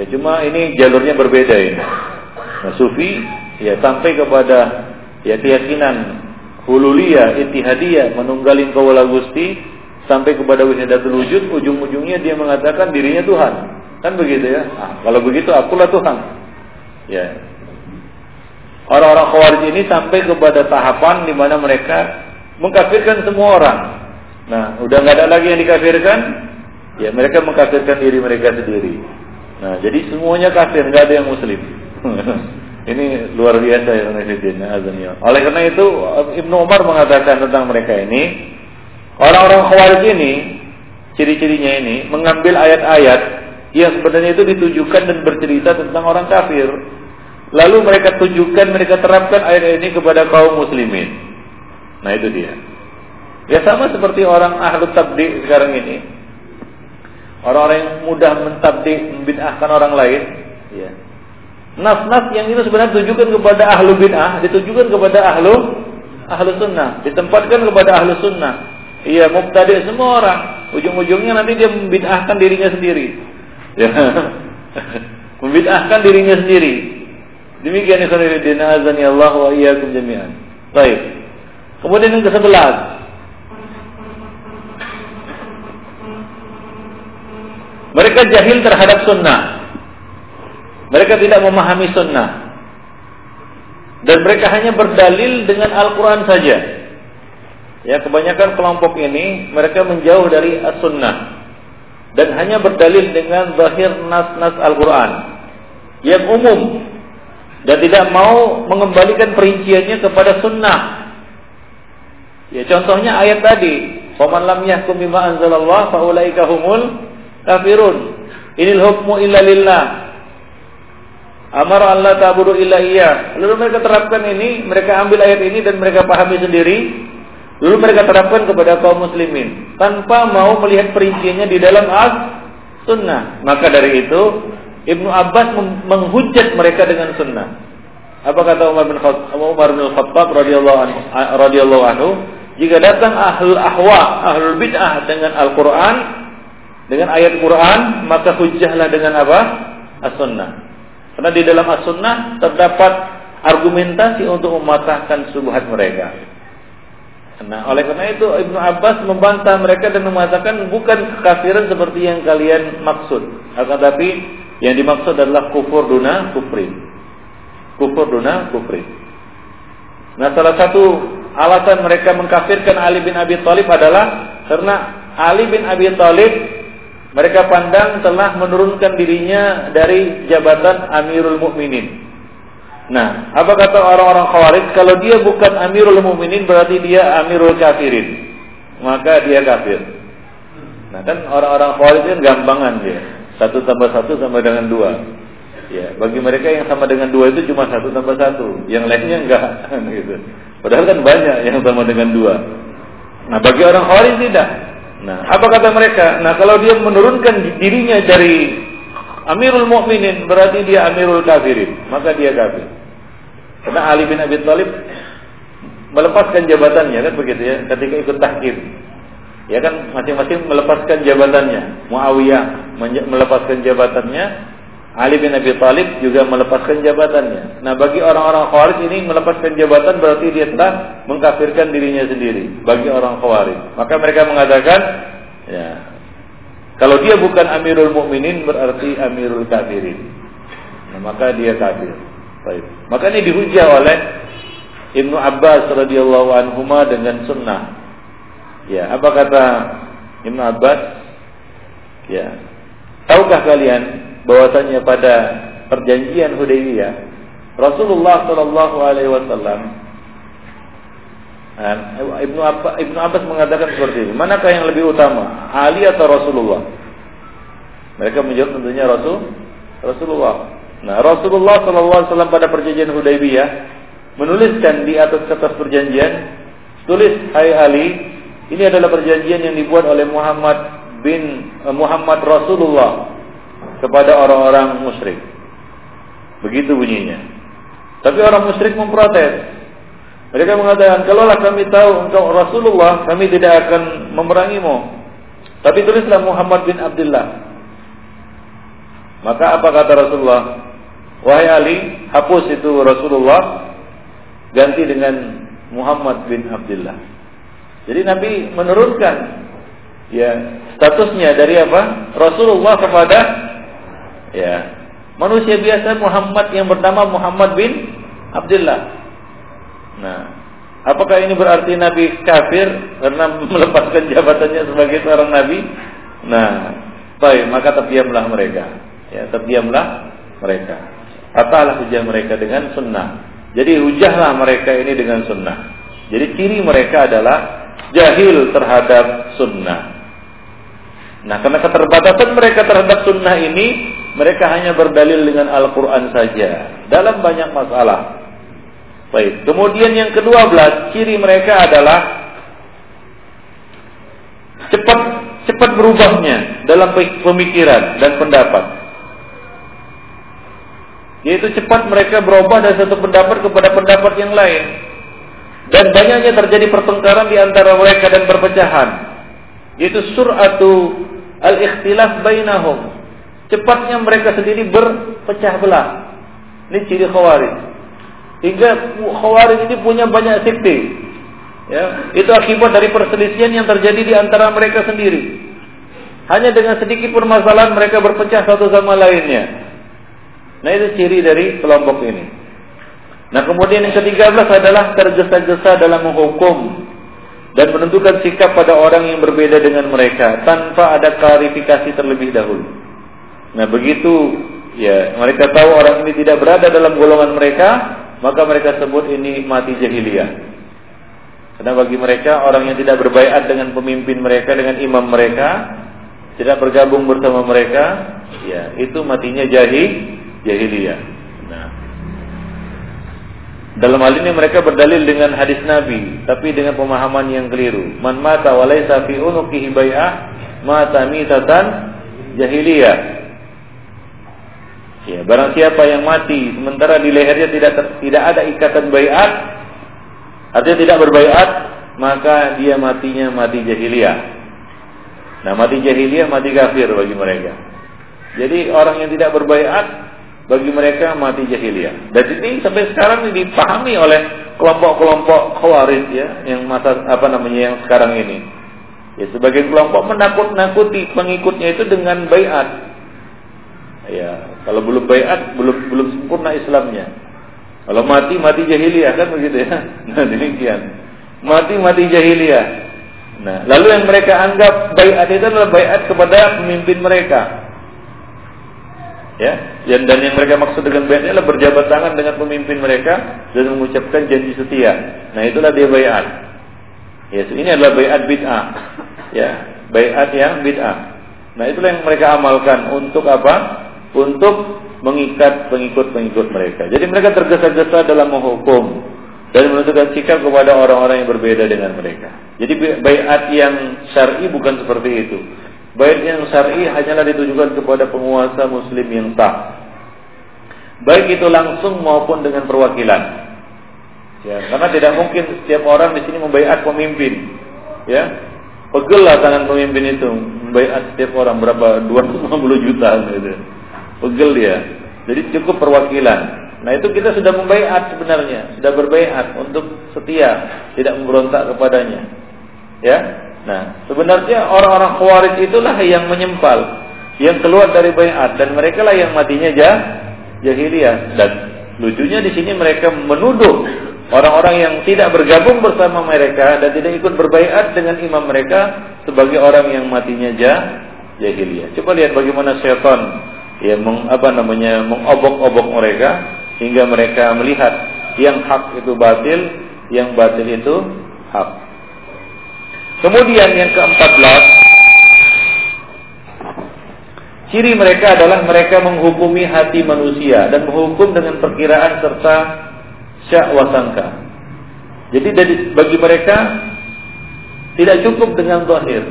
Speaker 1: Ya, cuma ini jalurnya berbeda ini. Nah, sufi ya sampai kepada ya keyakinan hululiyah, itihadiyah, menunggalin kawula Gusti sampai kepada wahdatul wujud, ujung-ujungnya dia mengatakan dirinya Tuhan. Kan begitu ya? Nah, kalau begitu akulah Tuhan. Ya. Orang-orang Khawarij ini sampai kepada tahapan di mana mereka mengkafirkan semua orang. Nah, udah nggak ada lagi yang dikafirkan, ya mereka mengkafirkan diri mereka sendiri. Nah, jadi semuanya kafir, nggak ada yang muslim. ini luar biasa ya Oleh karena itu Ibnu Umar mengatakan tentang mereka ini, Orang-orang khawarij ini, ciri-cirinya ini, mengambil ayat-ayat yang sebenarnya itu ditujukan dan bercerita tentang orang kafir. Lalu mereka tujukan, mereka terapkan ayat ini kepada kaum muslimin. Nah itu dia. Ya sama seperti orang ahlu tabdi sekarang ini. Orang-orang yang mudah mentabdi, membid'ahkan orang lain. Ya. Nas-nas yang itu sebenarnya ditujukan kepada ahlu bid'ah, ditujukan kepada ahlu ahlu sunnah, ditempatkan kepada ahlu sunnah. Iya, mubtadi semua orang. Ujung-ujungnya nanti dia membid'ahkan dirinya sendiri. Ya. membid'ahkan dirinya sendiri. Demikian ikhwan azani Allah wa iyyakum jami'an. Baik. Kemudian yang ke-11. Mereka jahil terhadap sunnah. Mereka tidak memahami sunnah. Dan mereka hanya berdalil dengan Al-Quran saja. Ya, kebanyakan kelompok ini mereka menjauh dari as-sunnah dan hanya berdalil dengan zahir nas-nas Al-Qur'an yang umum dan tidak mau mengembalikan perinciannya kepada sunnah. Ya, contohnya ayat tadi, "Faman lam yahkum bima anzalallah fa ulaika humul kafirun." Inil hukmu illa lillah. Amar Allah ta'budu illa iya. Lalu mereka terapkan ini, mereka ambil ayat ini dan mereka pahami sendiri Lalu mereka terapkan kepada kaum muslimin tanpa mau melihat perinciannya di dalam as sunnah. Maka dari itu Ibnu Abbas menghujat mereka dengan sunnah. Apa kata Umar bin Khattab, Umar bin Khattab radhiyallahu anhu, radhiyallahu anhu, jika datang ahlul ahwa, ahlul bid'ah dengan Al-Qur'an, dengan ayat Quran, maka hujahlah dengan apa? As-sunnah. Karena di dalam as-sunnah terdapat argumentasi untuk mematahkan subhat mereka. Nah, oleh karena itu Ibnu Abbas membantah mereka dan mengatakan bukan kekafiran seperti yang kalian maksud. Akan tapi yang dimaksud adalah kufur duna kufri. Kufur duna kufri. Nah, salah satu alasan mereka mengkafirkan Ali bin Abi Thalib adalah karena Ali bin Abi Thalib mereka pandang telah menurunkan dirinya dari jabatan Amirul Mukminin. Nah, apa kata orang-orang Khawarij? Kalau dia bukan Amirul Mukminin berarti dia Amirul Kafirin. Maka dia kafir. Nah, kan orang-orang Khawarij kan gampangan dia. Satu tambah satu sama dengan dua. Ya, bagi mereka yang sama dengan dua itu cuma satu tambah satu, yang lainnya enggak, gitu. Padahal kan banyak yang sama dengan dua. Nah, bagi orang Khawarij tidak. Nah, apa kata mereka? Nah, kalau dia menurunkan dirinya dari Amirul Mukminin berarti dia Amirul Kafirin, maka dia kafir. Karena Ali bin Abi Thalib melepaskan jabatannya kan begitu ya ketika ikut tahkim. Ya kan masing-masing melepaskan jabatannya. Muawiyah melepaskan jabatannya, Ali bin Abi Thalib juga melepaskan jabatannya. Nah, bagi orang-orang Khawarij ini melepaskan jabatan berarti dia telah mengkafirkan dirinya sendiri bagi orang Khawarij. Maka mereka mengatakan ya kalau dia bukan Amirul Mukminin berarti Amirul Kafirin. Nah, maka dia kafir. Baik. Maka ini dihujah oleh Ibnu Abbas radhiyallahu anhu dengan sunnah. Ya, apa kata Ibnu Abbas ya. Tahukah kalian bahwasanya pada perjanjian Hudaybiyah Rasulullah Shallallahu alaihi wasallam Ibnu Abbas, Ibnu Abbas mengatakan seperti ini. Manakah yang lebih utama, Ali atau Rasulullah? Mereka menjawab tentunya Rasul Rasulullah. Nah, Rasulullah Wasallam pada perjanjian Hudaybiyah menuliskan di atas kertas perjanjian, tulis Hai Ali, ini adalah perjanjian yang dibuat oleh Muhammad bin uh, Muhammad Rasulullah kepada orang-orang musyrik. Begitu bunyinya. Tapi orang musyrik memprotes. Mereka mengatakan, kalaulah kami tahu engkau Rasulullah, kami tidak akan memerangimu. Tapi tulislah Muhammad bin Abdullah. Maka apa kata Rasulullah? Wahai Ali, hapus itu Rasulullah, ganti dengan Muhammad bin Abdullah. Jadi Nabi menurunkan ya statusnya dari apa? Rasulullah kepada ya manusia biasa Muhammad yang bernama Muhammad bin Abdullah. Nah, apakah ini berarti Nabi kafir karena melepaskan jabatannya sebagai seorang nabi? Nah, baik, maka terdiamlah mereka ya terdiamlah mereka katalah hujah mereka dengan sunnah. Jadi hujahlah mereka ini dengan sunnah. Jadi ciri mereka adalah jahil terhadap sunnah. Nah karena keterbatasan mereka terhadap sunnah ini mereka hanya berdalil dengan Al-Quran saja. Dalam banyak masalah. Baik. Kemudian yang kedua belas ciri mereka adalah cepat cepat berubahnya dalam pemikiran dan pendapat yaitu cepat mereka berubah dari satu pendapat kepada pendapat yang lain. Dan banyaknya terjadi pertengkaran di antara mereka dan perpecahan. Yaitu suratu al-ikhtilaf bainahum. Cepatnya mereka sendiri berpecah belah. Ini ciri khawarij. Hingga khawarij ini punya banyak sekte. Ya, itu akibat dari perselisihan yang terjadi di antara mereka sendiri. Hanya dengan sedikit permasalahan mereka berpecah satu sama lainnya. Nah itu ciri dari kelompok ini. Nah kemudian yang ketiga belas adalah tergesa-gesa dalam menghukum dan menentukan sikap pada orang yang berbeda dengan mereka tanpa ada klarifikasi terlebih dahulu. Nah begitu ya mereka tahu orang ini tidak berada dalam golongan mereka, maka mereka sebut ini mati jahiliyah. Karena bagi mereka orang yang tidak berbaikat dengan pemimpin mereka dengan imam mereka, tidak bergabung bersama mereka, ya itu matinya jahil jahiliyah. Nah, dalam hal ini mereka berdalil dengan hadis Nabi, tapi dengan pemahaman yang keliru. Man mata walaysa fi unuqihi bai'ah, mata mitatan jahiliyah. Ya, barang siapa yang mati sementara di lehernya tidak ter, tidak ada ikatan baiat, artinya tidak berbaiat, maka dia matinya mati jahiliyah. Nah, mati jahiliyah mati kafir bagi mereka. Jadi orang yang tidak berbaiat bagi mereka mati jahiliyah. Dan ini sampai sekarang ini dipahami oleh kelompok-kelompok khawarij ya, yang masa apa namanya yang sekarang ini. Ya, sebagai kelompok menakut-nakuti pengikutnya itu dengan bayat. Ya, kalau belum bayat belum belum sempurna Islamnya. Kalau mati mati jahiliyah kan begitu ya. Nah, demikian. Mati mati jahiliyah. Nah, lalu yang mereka anggap bayat itu adalah bayat kepada pemimpin mereka ya dan, dan yang mereka maksud dengan bayat adalah berjabat tangan dengan pemimpin mereka dan mengucapkan janji setia. Nah itulah dia bayat. Ya ini adalah bayat bid'ah. Ya bayat yang bid'ah. Nah itulah yang mereka amalkan untuk apa? Untuk mengikat pengikut-pengikut mereka. Jadi mereka tergesa-gesa dalam menghukum dan menentukan sikap kepada orang-orang yang berbeda dengan mereka. Jadi bayat yang syar'i bukan seperti itu Baik yang syar'i hanyalah ditujukan kepada penguasa muslim yang sah. Baik itu langsung maupun dengan perwakilan. Ya, karena tidak mungkin setiap orang di sini membaiat pemimpin. Ya. Tangan pemimpin itu membaiat setiap orang berapa 250 juta gitu. Pegel dia. Jadi cukup perwakilan. Nah itu kita sudah membaiat sebenarnya, sudah berbaiat untuk setia, tidak memberontak kepadanya. Ya, Nah, sebenarnya orang-orang Khawarij itulah yang menyempal, yang keluar dari bayat dan mereka lah yang matinya jah, jahiliyah. Dan lucunya di sini mereka menuduh orang-orang yang tidak bergabung bersama mereka dan tidak ikut berbayat dengan imam mereka sebagai orang yang matinya jah jahiliyah. Coba lihat bagaimana setan ya meng, apa namanya mengobok-obok mereka hingga mereka melihat yang hak itu batil, yang batil itu hak. Kemudian yang keempat belas, ciri mereka adalah mereka menghukumi hati manusia dan menghukum dengan perkiraan serta syak wasangka. Jadi bagi mereka tidak cukup dengan zahir.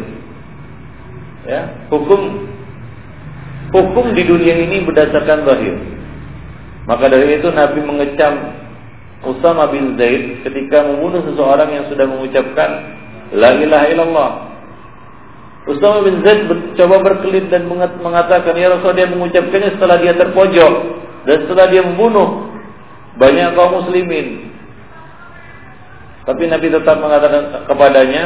Speaker 1: Ya, hukum hukum di dunia ini berdasarkan zahir. Maka dari itu Nabi mengecam Usama bin Zaid ketika membunuh seseorang yang sudah mengucapkan La ilaha illallah. Usama bin Zaid coba berkelit dan mengatakan ya Rasul dia mengucapkannya setelah dia terpojok dan setelah dia membunuh banyak kaum muslimin. Tapi Nabi tetap mengatakan kepadanya,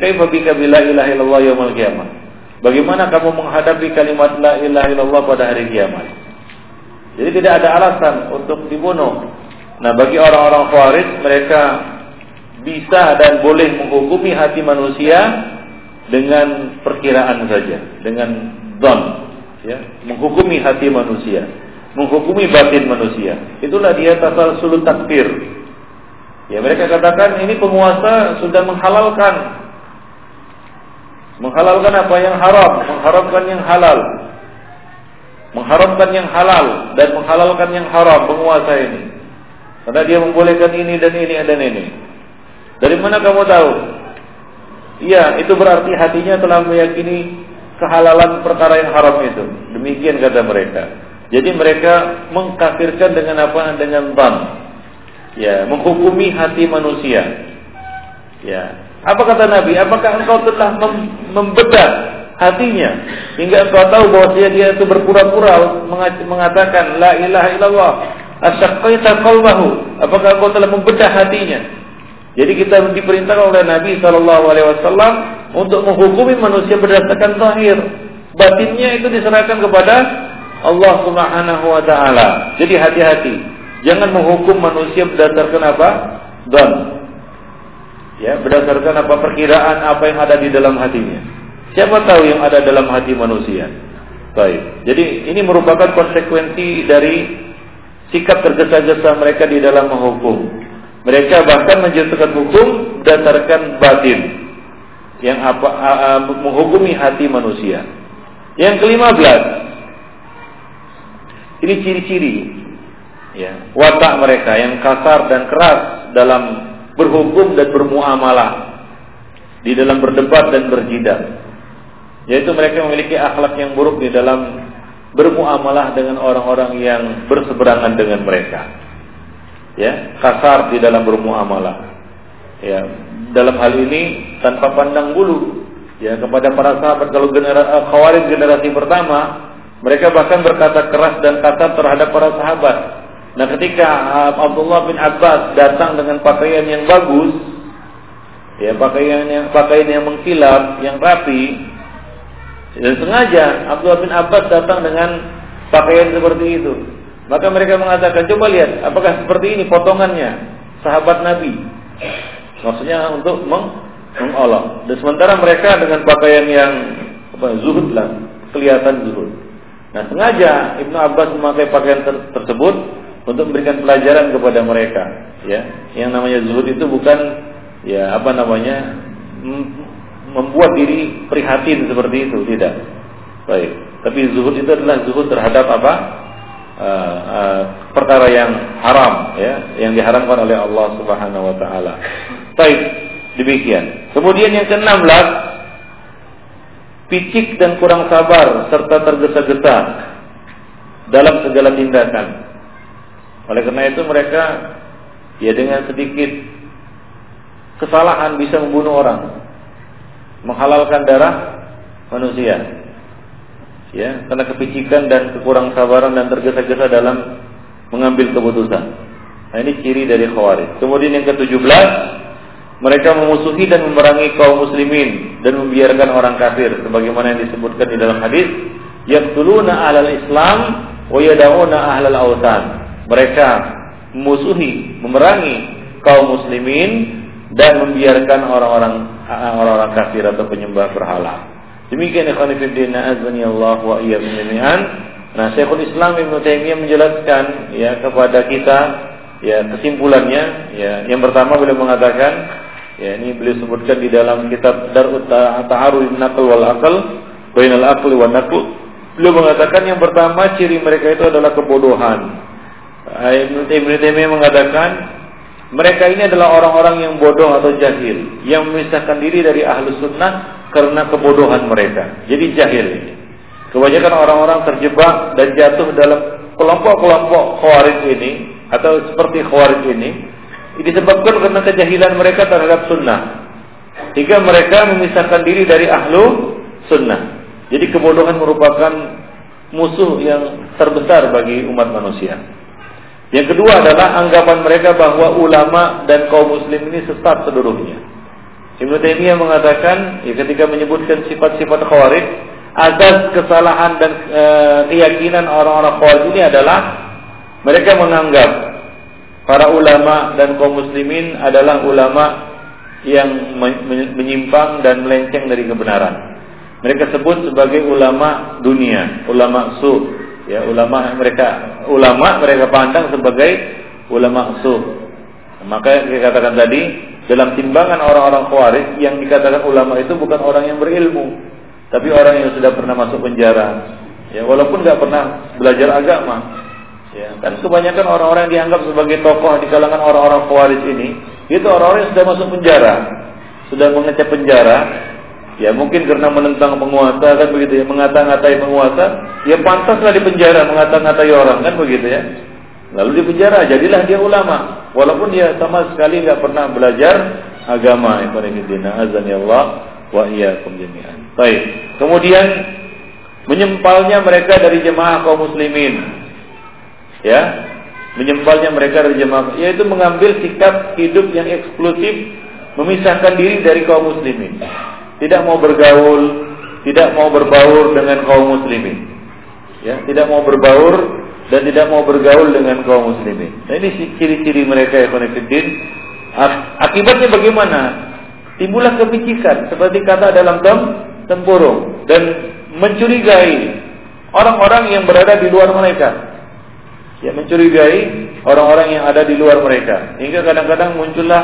Speaker 1: "Kaifa bika bila ilaha illallah yaumil qiyamah?" Bagaimana kamu menghadapi kalimat la ilaha illallah pada hari kiamat? Jadi tidak ada alasan untuk dibunuh. Nah, bagi orang-orang Khawarij mereka bisa dan boleh menghukumi hati manusia dengan perkiraan saja, dengan don, ya, menghukumi hati manusia menghukumi batin manusia. Itulah dia sulut takfir. Ya mereka katakan ini penguasa sudah menghalalkan menghalalkan apa yang haram, mengharamkan yang halal. Mengharamkan yang halal dan menghalalkan yang haram penguasa ini. Karena dia membolehkan ini dan ini dan ini. Dari mana kamu tahu? Iya, itu berarti hatinya telah meyakini kehalalan perkara yang haram itu. Demikian kata mereka. Jadi mereka mengkafirkan dengan apa? Dengan ban. Ya, menghukumi hati manusia. Ya. Apa kata Nabi? Apakah engkau telah mem membedah hatinya hingga engkau tahu bahwa dia dia itu berpura-pura mengatakan la ilaha illallah asyaqaita qalbahu apakah engkau telah membedah hatinya jadi kita diperintahkan oleh Nabi sallallahu alaihi wasallam untuk menghukumi manusia berdasarkan zahir batinnya itu diserahkan kepada Allah Subhanahu wa taala. Jadi hati-hati. Jangan menghukum manusia berdasarkan apa? Dan ya, berdasarkan apa perkiraan apa yang ada di dalam hatinya. Siapa tahu yang ada dalam hati manusia? Baik. Jadi ini merupakan konsekuensi dari sikap tergesa-gesa mereka di dalam menghukum. Mereka bahkan menjatuhkan hukum berdasarkan batin yang apa menghukumi hati manusia. Yang kelima belas, ini ciri-ciri ya, watak mereka yang kasar dan keras dalam berhukum dan bermuamalah di dalam berdebat dan berjidat. Yaitu mereka memiliki akhlak yang buruk di dalam bermuamalah dengan orang-orang yang berseberangan dengan mereka. Ya, kasar di dalam bermuamalah. Ya, dalam hal ini tanpa pandang bulu ya kepada para sahabat kalau generasi Khawarij generasi pertama mereka bahkan berkata keras dan kasar terhadap para sahabat. Nah, ketika uh, Abdullah bin Abbas datang dengan pakaian yang bagus, ya pakaian yang pakaian yang mengkilap, yang rapi, dan sengaja Abdullah bin Abbas datang dengan pakaian seperti itu. Maka mereka mengatakan, coba lihat, apakah seperti ini potongannya sahabat Nabi? Maksudnya untuk meng mengolok. Dan sementara mereka dengan pakaian yang apa, zuhud lah, kelihatan zuhud. Nah sengaja Ibnu Abbas memakai pakaian ter tersebut untuk memberikan pelajaran kepada mereka. Ya, yang namanya zuhud itu bukan ya apa namanya membuat diri prihatin seperti itu, tidak. Baik. Tapi zuhud itu adalah zuhud terhadap apa? Uh, perkara yang haram, ya, yang diharamkan oleh Allah Subhanahu Wa Taala. Baik, demikian. Kemudian yang keenam belas picik dan kurang sabar serta tergesa-gesa dalam segala tindakan. Oleh karena itu mereka ya dengan sedikit kesalahan bisa membunuh orang, menghalalkan darah manusia. Ya, karena kepicikan dan kekurang sabaran dan tergesa-gesa dalam mengambil keputusan. Nah, ini ciri dari khawarij. Kemudian yang ke-17 mereka memusuhi dan memerangi kaum muslimin dan membiarkan orang kafir sebagaimana yang disebutkan di dalam hadis yaqtuluna ahlal islam wa yad'una ahlal awtan mereka memusuhi memerangi kaum muslimin dan membiarkan orang-orang orang-orang kafir atau penyembah berhala. Demikian ikhwan fillah azani Allah wa iyyakum jami'an. Nah, Syekhul Islam Ibnu Taimiyah menjelaskan ya kepada kita ya kesimpulannya ya yang pertama beliau mengatakan ya ini beliau sebutkan di dalam kitab Darut Ta'arud Naql wal Aql Bainal Aqli wan Naql beliau mengatakan yang pertama ciri mereka itu adalah kebodohan. Ibnu Taimiyah mengatakan mereka ini adalah orang-orang yang bodoh atau jahil yang memisahkan diri dari ahlu sunnah karena kebodohan mereka. Jadi jahil. Kebanyakan orang-orang terjebak dan jatuh dalam kelompok-kelompok khawarij ini atau seperti khawarij ini disebabkan karena kejahilan mereka terhadap sunnah. Hingga mereka memisahkan diri dari ahlu sunnah. Jadi kebodohan merupakan musuh yang terbesar bagi umat manusia. Yang kedua adalah anggapan mereka bahwa ulama dan kaum muslim ini sesat seluruhnya. Ibnu Taimiyah mengatakan ya, ketika menyebutkan sifat-sifat khawarij, atas kesalahan dan e, keyakinan orang-orang khawarij ini adalah mereka menganggap para ulama dan kaum muslimin adalah ulama yang menyimpang dan melenceng dari kebenaran. Mereka sebut sebagai ulama dunia, ulama su, ya ulama mereka ulama mereka pandang sebagai ulama su maka dikatakan tadi dalam timbangan orang-orang khawarij yang dikatakan ulama itu bukan orang yang berilmu tapi orang yang sudah pernah masuk penjara. Ya walaupun nggak pernah belajar agama. Ya kan kebanyakan orang-orang yang dianggap sebagai tokoh di kalangan orang-orang khawarij ini itu orang-orang yang sudah masuk penjara sudah mengecap penjara. Ya mungkin karena menentang penguasa kan begitu ya, mengata-ngatai penguasa, ya pantaslah di penjara mengata-ngatai orang kan begitu ya. Lalu di penjara jadilah dia ulama, walaupun dia sama sekali nggak pernah belajar agama. Azan ya Allah wa iyyakum jami'an. Baik. Kemudian menyempalnya mereka dari jemaah kaum muslimin. Ya, menyempalnya mereka dari jemaah yaitu mengambil sikap hidup yang eksklusif memisahkan diri dari kaum muslimin tidak mau bergaul, tidak mau berbaur dengan kaum muslimin. Ya, tidak mau berbaur dan tidak mau bergaul dengan kaum muslimin. Nah, ini ciri-ciri mereka ya konfidin. Akibatnya bagaimana? Timbullah kepicikan seperti kata dalam tem tempurung dan mencurigai orang-orang yang berada di luar mereka. Ya mencurigai orang-orang yang ada di luar mereka. Hingga kadang-kadang muncullah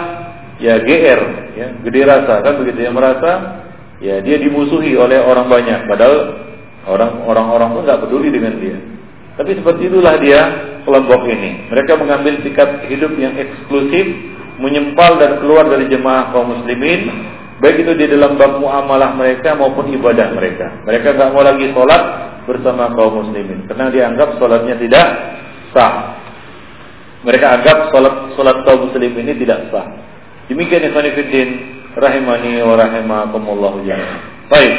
Speaker 1: ya GR, ya gede rasa kan begitu ya merasa ya dia dimusuhi oleh orang banyak padahal orang orang-orang pun nggak peduli dengan dia tapi seperti itulah dia kelompok ini mereka mengambil sikap hidup yang eksklusif menyempal dan keluar dari jemaah kaum muslimin baik itu di dalam bab muamalah mereka maupun ibadah mereka mereka nggak mau lagi sholat bersama kaum muslimin karena dianggap sholatnya tidak sah mereka anggap sholat sholat kaum muslimin ini tidak sah demikian ikhwan rahimani wa rahimakumullah. Baik.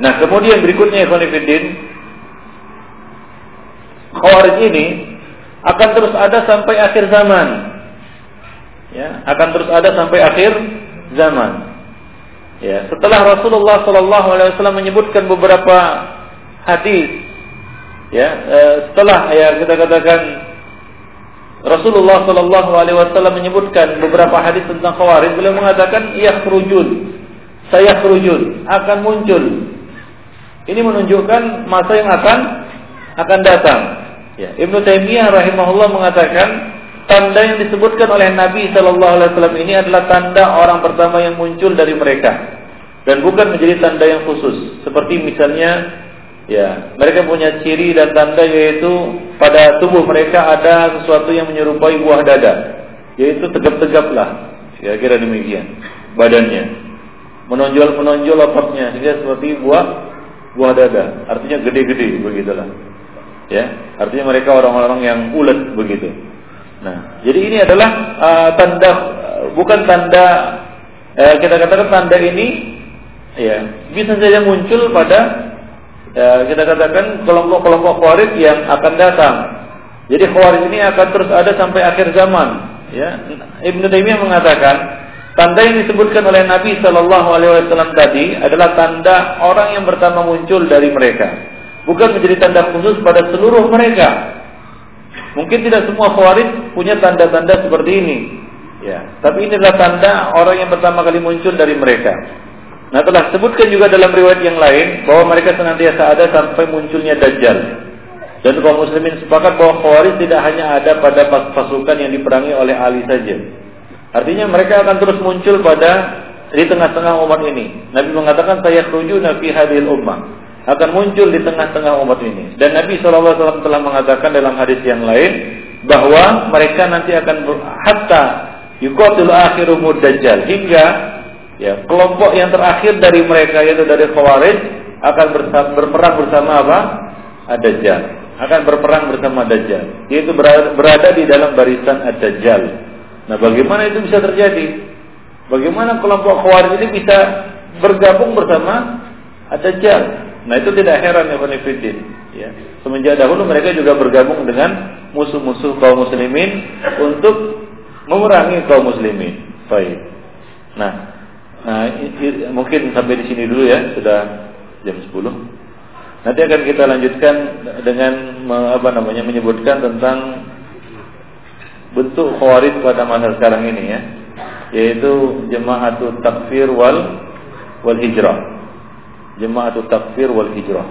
Speaker 1: Nah, kemudian berikutnya ikhwan fillah Khawarij ini akan terus ada sampai akhir zaman. Ya, akan terus ada sampai akhir zaman. Ya, setelah Rasulullah wasallam menyebutkan beberapa hadis ya, eh, setelah ya kita katakan Rasulullah Wasallam menyebutkan beberapa hadis tentang khawarij. Beliau mengatakan, ia kerujun, saya kerujun akan muncul. Ini menunjukkan masa yang akan akan datang. Ya, Ibnu Taimiyah rahimahullah mengatakan tanda yang disebutkan oleh Nabi Shallallahu Alaihi Wasallam ini adalah tanda orang pertama yang muncul dari mereka dan bukan menjadi tanda yang khusus. Seperti misalnya Ya, mereka punya ciri dan tanda yaitu pada tubuh mereka ada sesuatu yang menyerupai buah dada, yaitu tegap-tegaplah. Kira-kira demikian badannya. Menonjol-menonjol opotnya sehingga seperti buah buah dada, artinya gede-gede begitulah. Ya, artinya mereka orang-orang yang ulet begitu. Nah, jadi ini adalah uh, tanda bukan tanda uh, kita katakan tanda ini ya bisa saja muncul pada ya, kita katakan kelompok-kelompok khawarij yang akan datang. Jadi khawarij ini akan terus ada sampai akhir zaman. Ya, Ibnu Taimiyah mengatakan tanda yang disebutkan oleh Nabi Shallallahu Alaihi Wasallam tadi adalah tanda orang yang pertama muncul dari mereka, bukan menjadi tanda khusus pada seluruh mereka. Mungkin tidak semua khawarij punya tanda-tanda seperti ini. Ya, tapi ini adalah tanda orang yang pertama kali muncul dari mereka. Nah, telah sebutkan juga dalam riwayat yang lain bahwa mereka senantiasa ada sampai munculnya Dajjal. Dan kaum muslimin sepakat bahwa Khawarij tidak hanya ada pada pasukan yang diperangi oleh Ali saja. Artinya mereka akan terus muncul pada di tengah-tengah umat ini. Nabi mengatakan saya keruju Nabi hadil ummah akan muncul di tengah-tengah umat ini. Dan Nabi SAW telah mengatakan dalam hadis yang lain bahwa mereka nanti akan hatta yuqatil akhirumud dajjal hingga ya kelompok yang terakhir dari mereka yaitu dari khawarij akan berperang bersama apa? Ad-Dajjal. Akan berperang bersama Dajjal. Yaitu berada di dalam barisan Ad-Dajjal. Nah, bagaimana itu bisa terjadi? Bagaimana kelompok Khawarij ini bisa bergabung bersama Ad-Dajjal? Nah, itu tidak heran ya Konfidin. Ya. Semenjak dahulu mereka juga bergabung dengan musuh-musuh kaum muslimin untuk memerangi kaum muslimin. Baik. Nah, nah mungkin sampai di sini dulu ya, sudah jam 10. Nanti akan kita lanjutkan dengan apa namanya menyebutkan tentang bentuk khawarij pada masa sekarang ini ya, yaitu jemaatut takfir wal wal hijrah. Jemaatut takfir wal hijrah.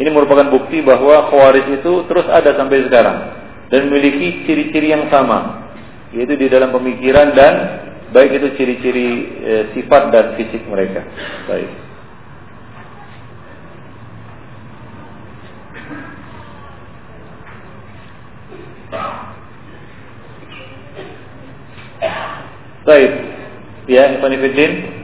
Speaker 1: Ini merupakan bukti bahwa khawarij itu terus ada sampai sekarang dan memiliki ciri-ciri yang sama yaitu di dalam pemikiran dan baik itu ciri-ciri e, sifat dan fisik mereka. Baik. Baik. Ya, Ibn Fiddin.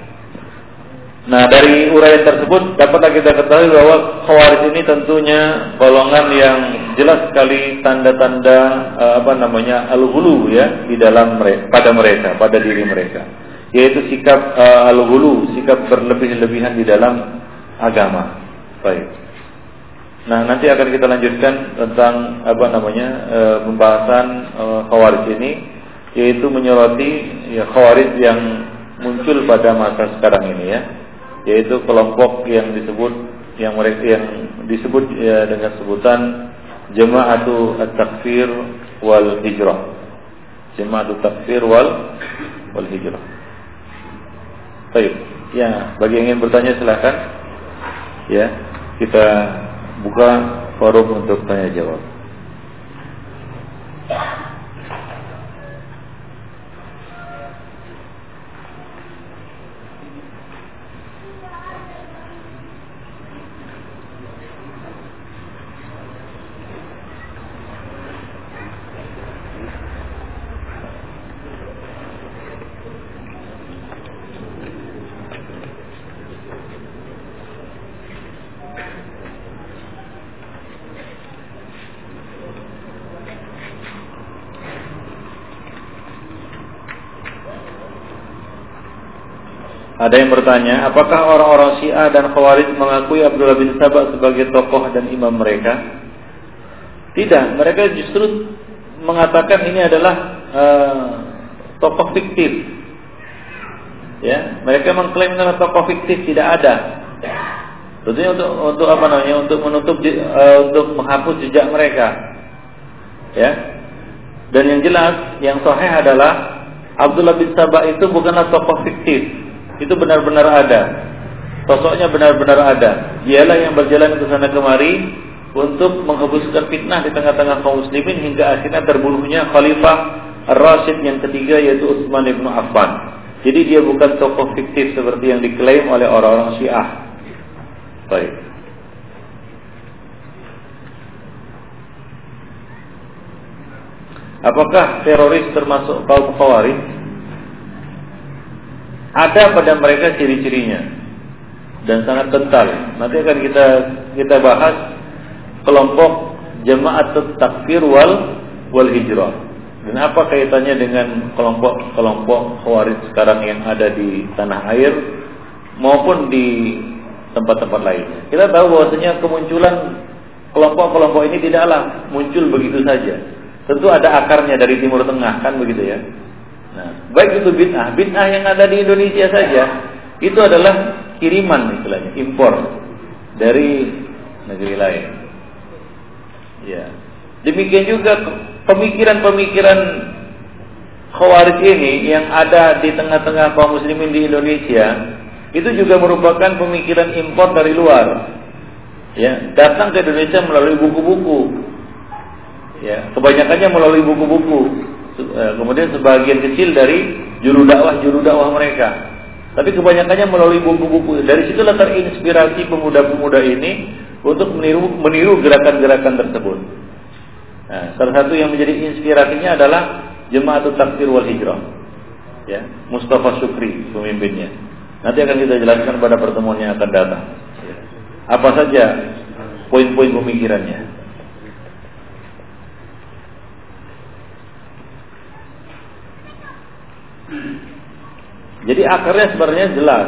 Speaker 1: Nah dari uraian tersebut dapatlah kita ketahui bahwa khawarij ini tentunya golongan yang jelas sekali tanda-tanda uh, apa namanya al-hulu ya di dalam mereka pada mereka pada diri mereka yaitu sikap uh, al-hulu sikap berlebih-lebihan di dalam agama. Baik. Nah nanti akan kita lanjutkan tentang apa namanya uh, pembahasan uh, khawarij ini yaitu menyoroti ya khawarij yang muncul pada masa sekarang ini ya yaitu kelompok yang disebut yang mereka yang disebut ya, dengan sebutan Jama'atu At-Takfir wal Hijrah. Jama'atu Takfir wal wal Hijrah. Baik. Ya, bagi yang ingin bertanya silakan. Ya, kita buka forum untuk tanya jawab. Ada yang bertanya, apakah orang-orang Syiah dan Khawarij mengakui Abdullah bin Sabah sebagai tokoh dan imam mereka? Tidak, mereka justru mengatakan ini adalah uh, tokoh fiktif. Ya, mereka mengklaim adalah tokoh fiktif tidak ada. Tentunya untuk untuk apa namanya? Untuk menutup uh, untuk menghapus jejak mereka. Ya. Dan yang jelas, yang sahih adalah Abdullah bin Sabah itu bukanlah tokoh fiktif itu benar-benar ada. Sosoknya benar-benar ada. Dialah yang berjalan ke sana kemari untuk menghembuskan fitnah di tengah-tengah kaum muslimin hingga akhirnya terbunuhnya Khalifah Ar-Rasyid yang ketiga yaitu Utsman bin Affan. Jadi dia bukan tokoh fiktif seperti yang diklaim oleh orang-orang Syiah. Baik. Apakah teroris termasuk kaum Khawarij? Ada pada mereka ciri-cirinya dan sangat kental. Nanti akan kita kita bahas kelompok jemaat takfir wal wal hijrah. Dan apa kaitannya dengan kelompok-kelompok khawarij sekarang yang ada di tanah air maupun di tempat-tempat lainnya. Kita tahu bahwasanya kemunculan kelompok-kelompok ini tidaklah muncul begitu saja. Tentu ada akarnya dari Timur Tengah kan begitu ya. Baik itu bid'ah, bid'ah yang ada di Indonesia saja itu adalah kiriman istilahnya, impor dari negeri lain. Ya. Demikian juga pemikiran-pemikiran Khawarij ini yang ada di tengah-tengah kaum muslimin di Indonesia itu juga merupakan pemikiran impor dari luar. Ya, datang ke Indonesia melalui buku-buku. Ya, kebanyakannya melalui buku-buku. Eh, kemudian sebagian kecil dari juru dakwah juru dakwah mereka. Tapi kebanyakannya melalui buku-buku. Dari situlah terinspirasi pemuda-pemuda ini untuk meniru meniru gerakan-gerakan tersebut. Nah, salah satu yang menjadi inspirasinya adalah Jemaat Takfir wal Hijrah. Ya, Mustafa Syukri pemimpinnya. Nanti akan kita jelaskan pada pertemuan yang akan datang. Apa saja poin-poin pemikirannya. Jadi akarnya sebenarnya jelas.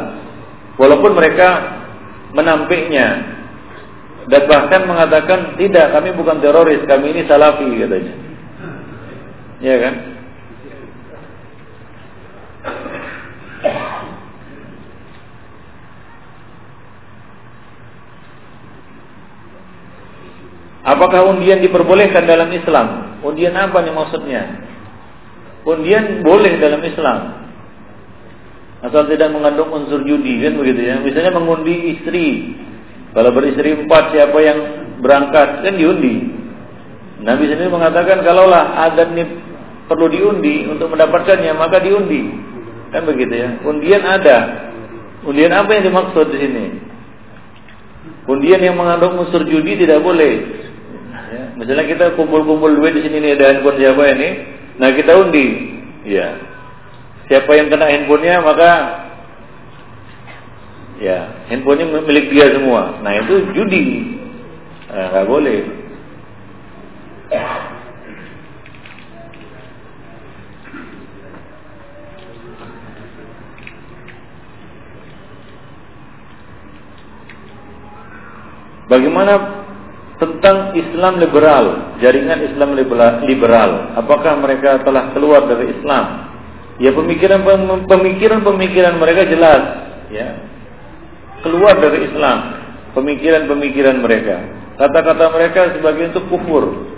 Speaker 1: Walaupun mereka menampiknya dan bahkan mengatakan tidak, kami bukan teroris, kami ini salafi katanya. Ya kan? Apakah undian diperbolehkan dalam Islam? Undian apa nih maksudnya? Undian boleh dalam Islam. Asal tidak mengandung unsur judi kan begitu ya. Misalnya mengundi istri. Kalau beristri empat siapa yang berangkat kan diundi. Nabi sendiri mengatakan kalaulah ada nih perlu diundi untuk mendapatkannya maka diundi. Kan begitu ya. Undian ada. Undian apa yang dimaksud di sini? Undian yang mengandung unsur judi tidak boleh. Ya, misalnya kita kumpul-kumpul duit di sini nih ada handphone siapa ini, nah kita undi, ya. Siapa yang kena handphonenya maka ya handphonenya milik dia semua. Nah itu judi, nah, nggak boleh. Bagaimana tentang Islam liberal, jaringan Islam liberal. Apakah mereka telah keluar dari Islam? Ya pemikiran pemikiran pemikiran mereka jelas, ya keluar dari Islam. Pemikiran-pemikiran mereka, kata-kata mereka sebagai untuk kufur.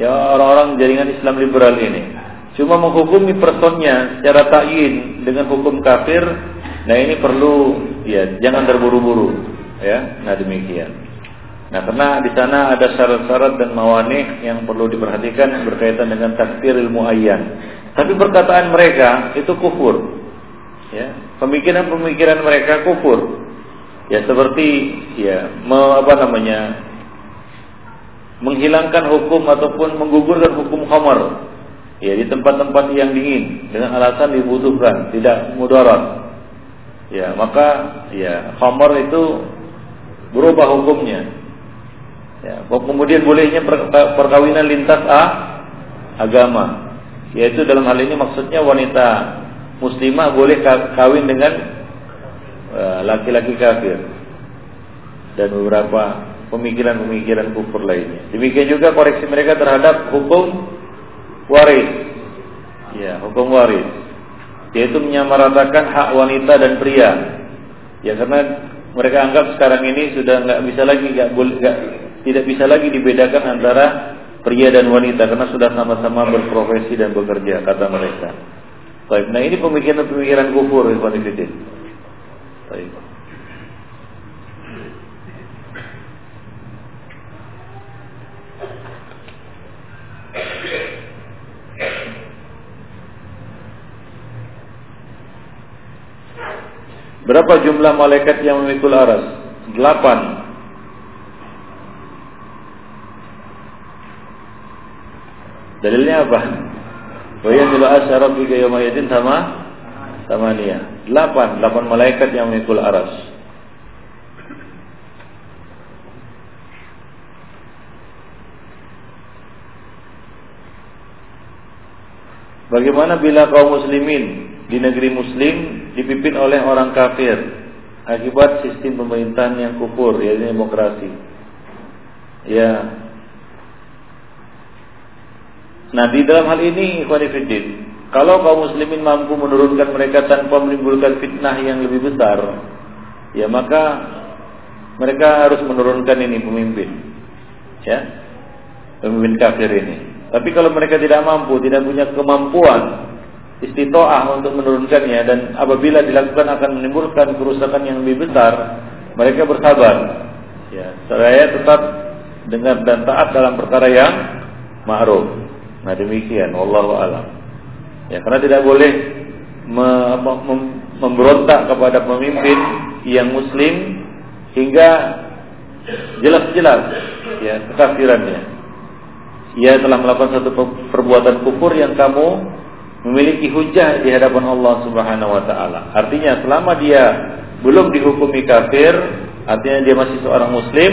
Speaker 1: Ya orang-orang jaringan Islam liberal ini cuma menghukumi personnya secara takyin dengan hukum kafir. Nah ini perlu ya jangan terburu-buru ya. Nah demikian. Nah, karena di sana ada syarat-syarat dan mawani yang perlu diperhatikan berkaitan dengan takdir ilmu ayat. Tapi perkataan mereka itu kufur. Ya, pemikiran-pemikiran mereka kufur. Ya seperti ya me, apa namanya? menghilangkan hukum ataupun menggugurkan hukum khamar ya di tempat-tempat yang dingin dengan alasan dibutuhkan, tidak mudarat. Ya, maka ya khamar itu berubah hukumnya Ya, kemudian bolehnya perkawinan lintas A, agama. Yaitu dalam hal ini maksudnya wanita muslimah boleh kawin dengan e, laki-laki uh, kafir dan beberapa pemikiran-pemikiran kufur lainnya. Demikian juga koreksi mereka terhadap hukum waris. Ya, hukum waris. Yaitu menyamaratakan hak wanita dan pria. Ya karena mereka anggap sekarang ini sudah nggak bisa lagi nggak boleh tidak bisa lagi dibedakan antara pria dan wanita karena sudah sama-sama berprofesi dan bekerja kata mereka. Baik, nah ini pemikiran-pemikiran kufur Ibn Fidin. Baik. Berapa jumlah malaikat yang memikul aras? Delapan Dalilnya apa? Wa yanzilu asya rabbika yawma yadin sama tamania. Delapan, delapan malaikat yang memikul aras. Bagaimana bila kaum muslimin di negeri muslim dipimpin oleh orang kafir akibat sistem pemerintahan yang kufur yaitu demokrasi? Ya, Nah di dalam hal ini Ikhwanifidin Kalau kaum muslimin mampu menurunkan mereka tanpa menimbulkan fitnah yang lebih besar Ya maka mereka harus menurunkan ini pemimpin Ya Pemimpin kafir ini Tapi kalau mereka tidak mampu, tidak punya kemampuan istitoah untuk menurunkannya dan apabila dilakukan akan menimbulkan kerusakan yang lebih besar, mereka bersabar. Ya, saya tetap dengar dan taat dalam perkara yang ma'ruf. Nah demikian, wallahu alam. Ya, karena tidak boleh me, mem, memberontak kepada pemimpin yang muslim hingga jelas-jelas ya kekafirannya. Ia telah melakukan satu perbuatan kufur yang kamu memiliki hujah di hadapan Allah Subhanahu wa taala. Artinya selama dia belum dihukumi kafir, artinya dia masih seorang muslim,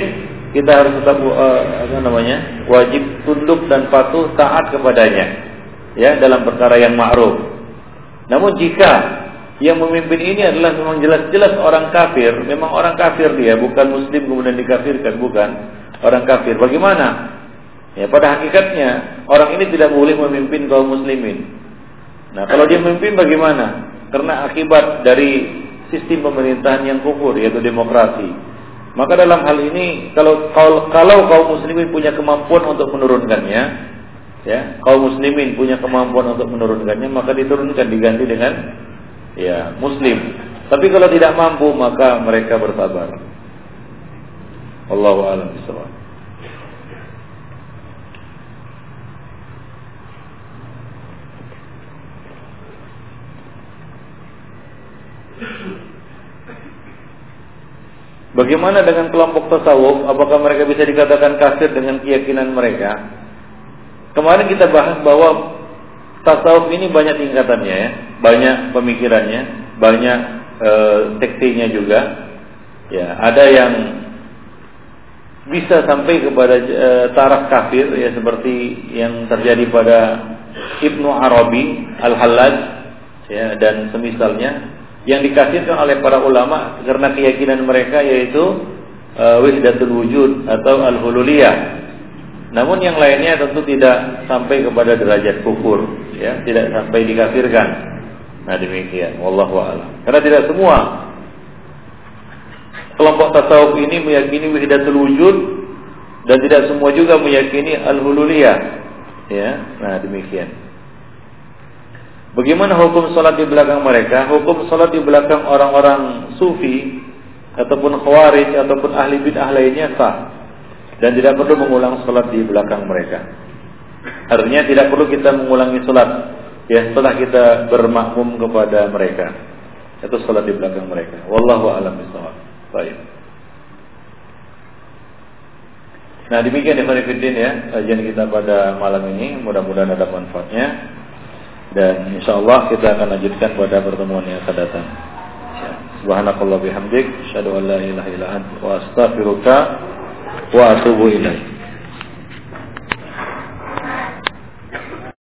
Speaker 1: kita harus tetap uh, apa namanya? wajib tunduk dan patuh taat kepadanya. Ya, dalam perkara yang ma'ruf. Namun jika yang memimpin ini adalah memang jelas-jelas orang kafir, memang orang kafir dia, bukan muslim kemudian dikafirkan, bukan orang kafir. Bagaimana? Ya, pada hakikatnya orang ini tidak boleh memimpin kaum muslimin. Nah, kalau dia memimpin bagaimana? Karena akibat dari sistem pemerintahan yang kufur yaitu demokrasi. Maka dalam hal ini kalau kalau, kaum muslimin punya kemampuan untuk menurunkannya, ya, kaum muslimin punya kemampuan untuk menurunkannya, maka diturunkan diganti dengan ya muslim. Tapi kalau tidak mampu maka mereka bersabar. Allahu a'lam bishawab. Bagaimana dengan kelompok tasawuf? Apakah mereka bisa dikatakan kafir dengan keyakinan mereka? Kemarin kita bahas bahwa tasawuf ini banyak tingkatannya ya, banyak pemikirannya, banyak e, seksinya juga. Ya, ada yang bisa sampai kepada e, taraf kafir ya seperti yang terjadi pada Ibnu Arabi Al-Hallaj ya dan semisalnya yang dikasihkan oleh para ulama karena keyakinan mereka yaitu uh, wahdatul wujud atau al-hululiyah. Namun yang lainnya tentu tidak sampai kepada derajat kufur, ya, tidak sampai dikafirkan. Nah demikian, wallahu a'lam. Karena tidak semua kelompok tasawuf ini meyakini wahdatul wujud dan tidak semua juga meyakini al-hululiyah. Ya, nah demikian. Bagaimana hukum salat di belakang mereka? Hukum salat di belakang orang-orang sufi ataupun khawarij ataupun ahli bid'ah lainnya sah dan tidak perlu mengulang salat di belakang mereka. Artinya tidak perlu kita mengulangi salat ya setelah kita bermakmum kepada mereka. Itu salat di belakang mereka. Wallahu a'lam bishawab. Baik. Nah demikian ya ya kajian kita pada malam ini mudah-mudahan ada manfaatnya dan insya Allah kita akan lanjutkan pada pertemuan yang akan datang. Subhanakallah bihamdik, syadu an la ilaha anta wa astaghfiruka wa atubu ilaik.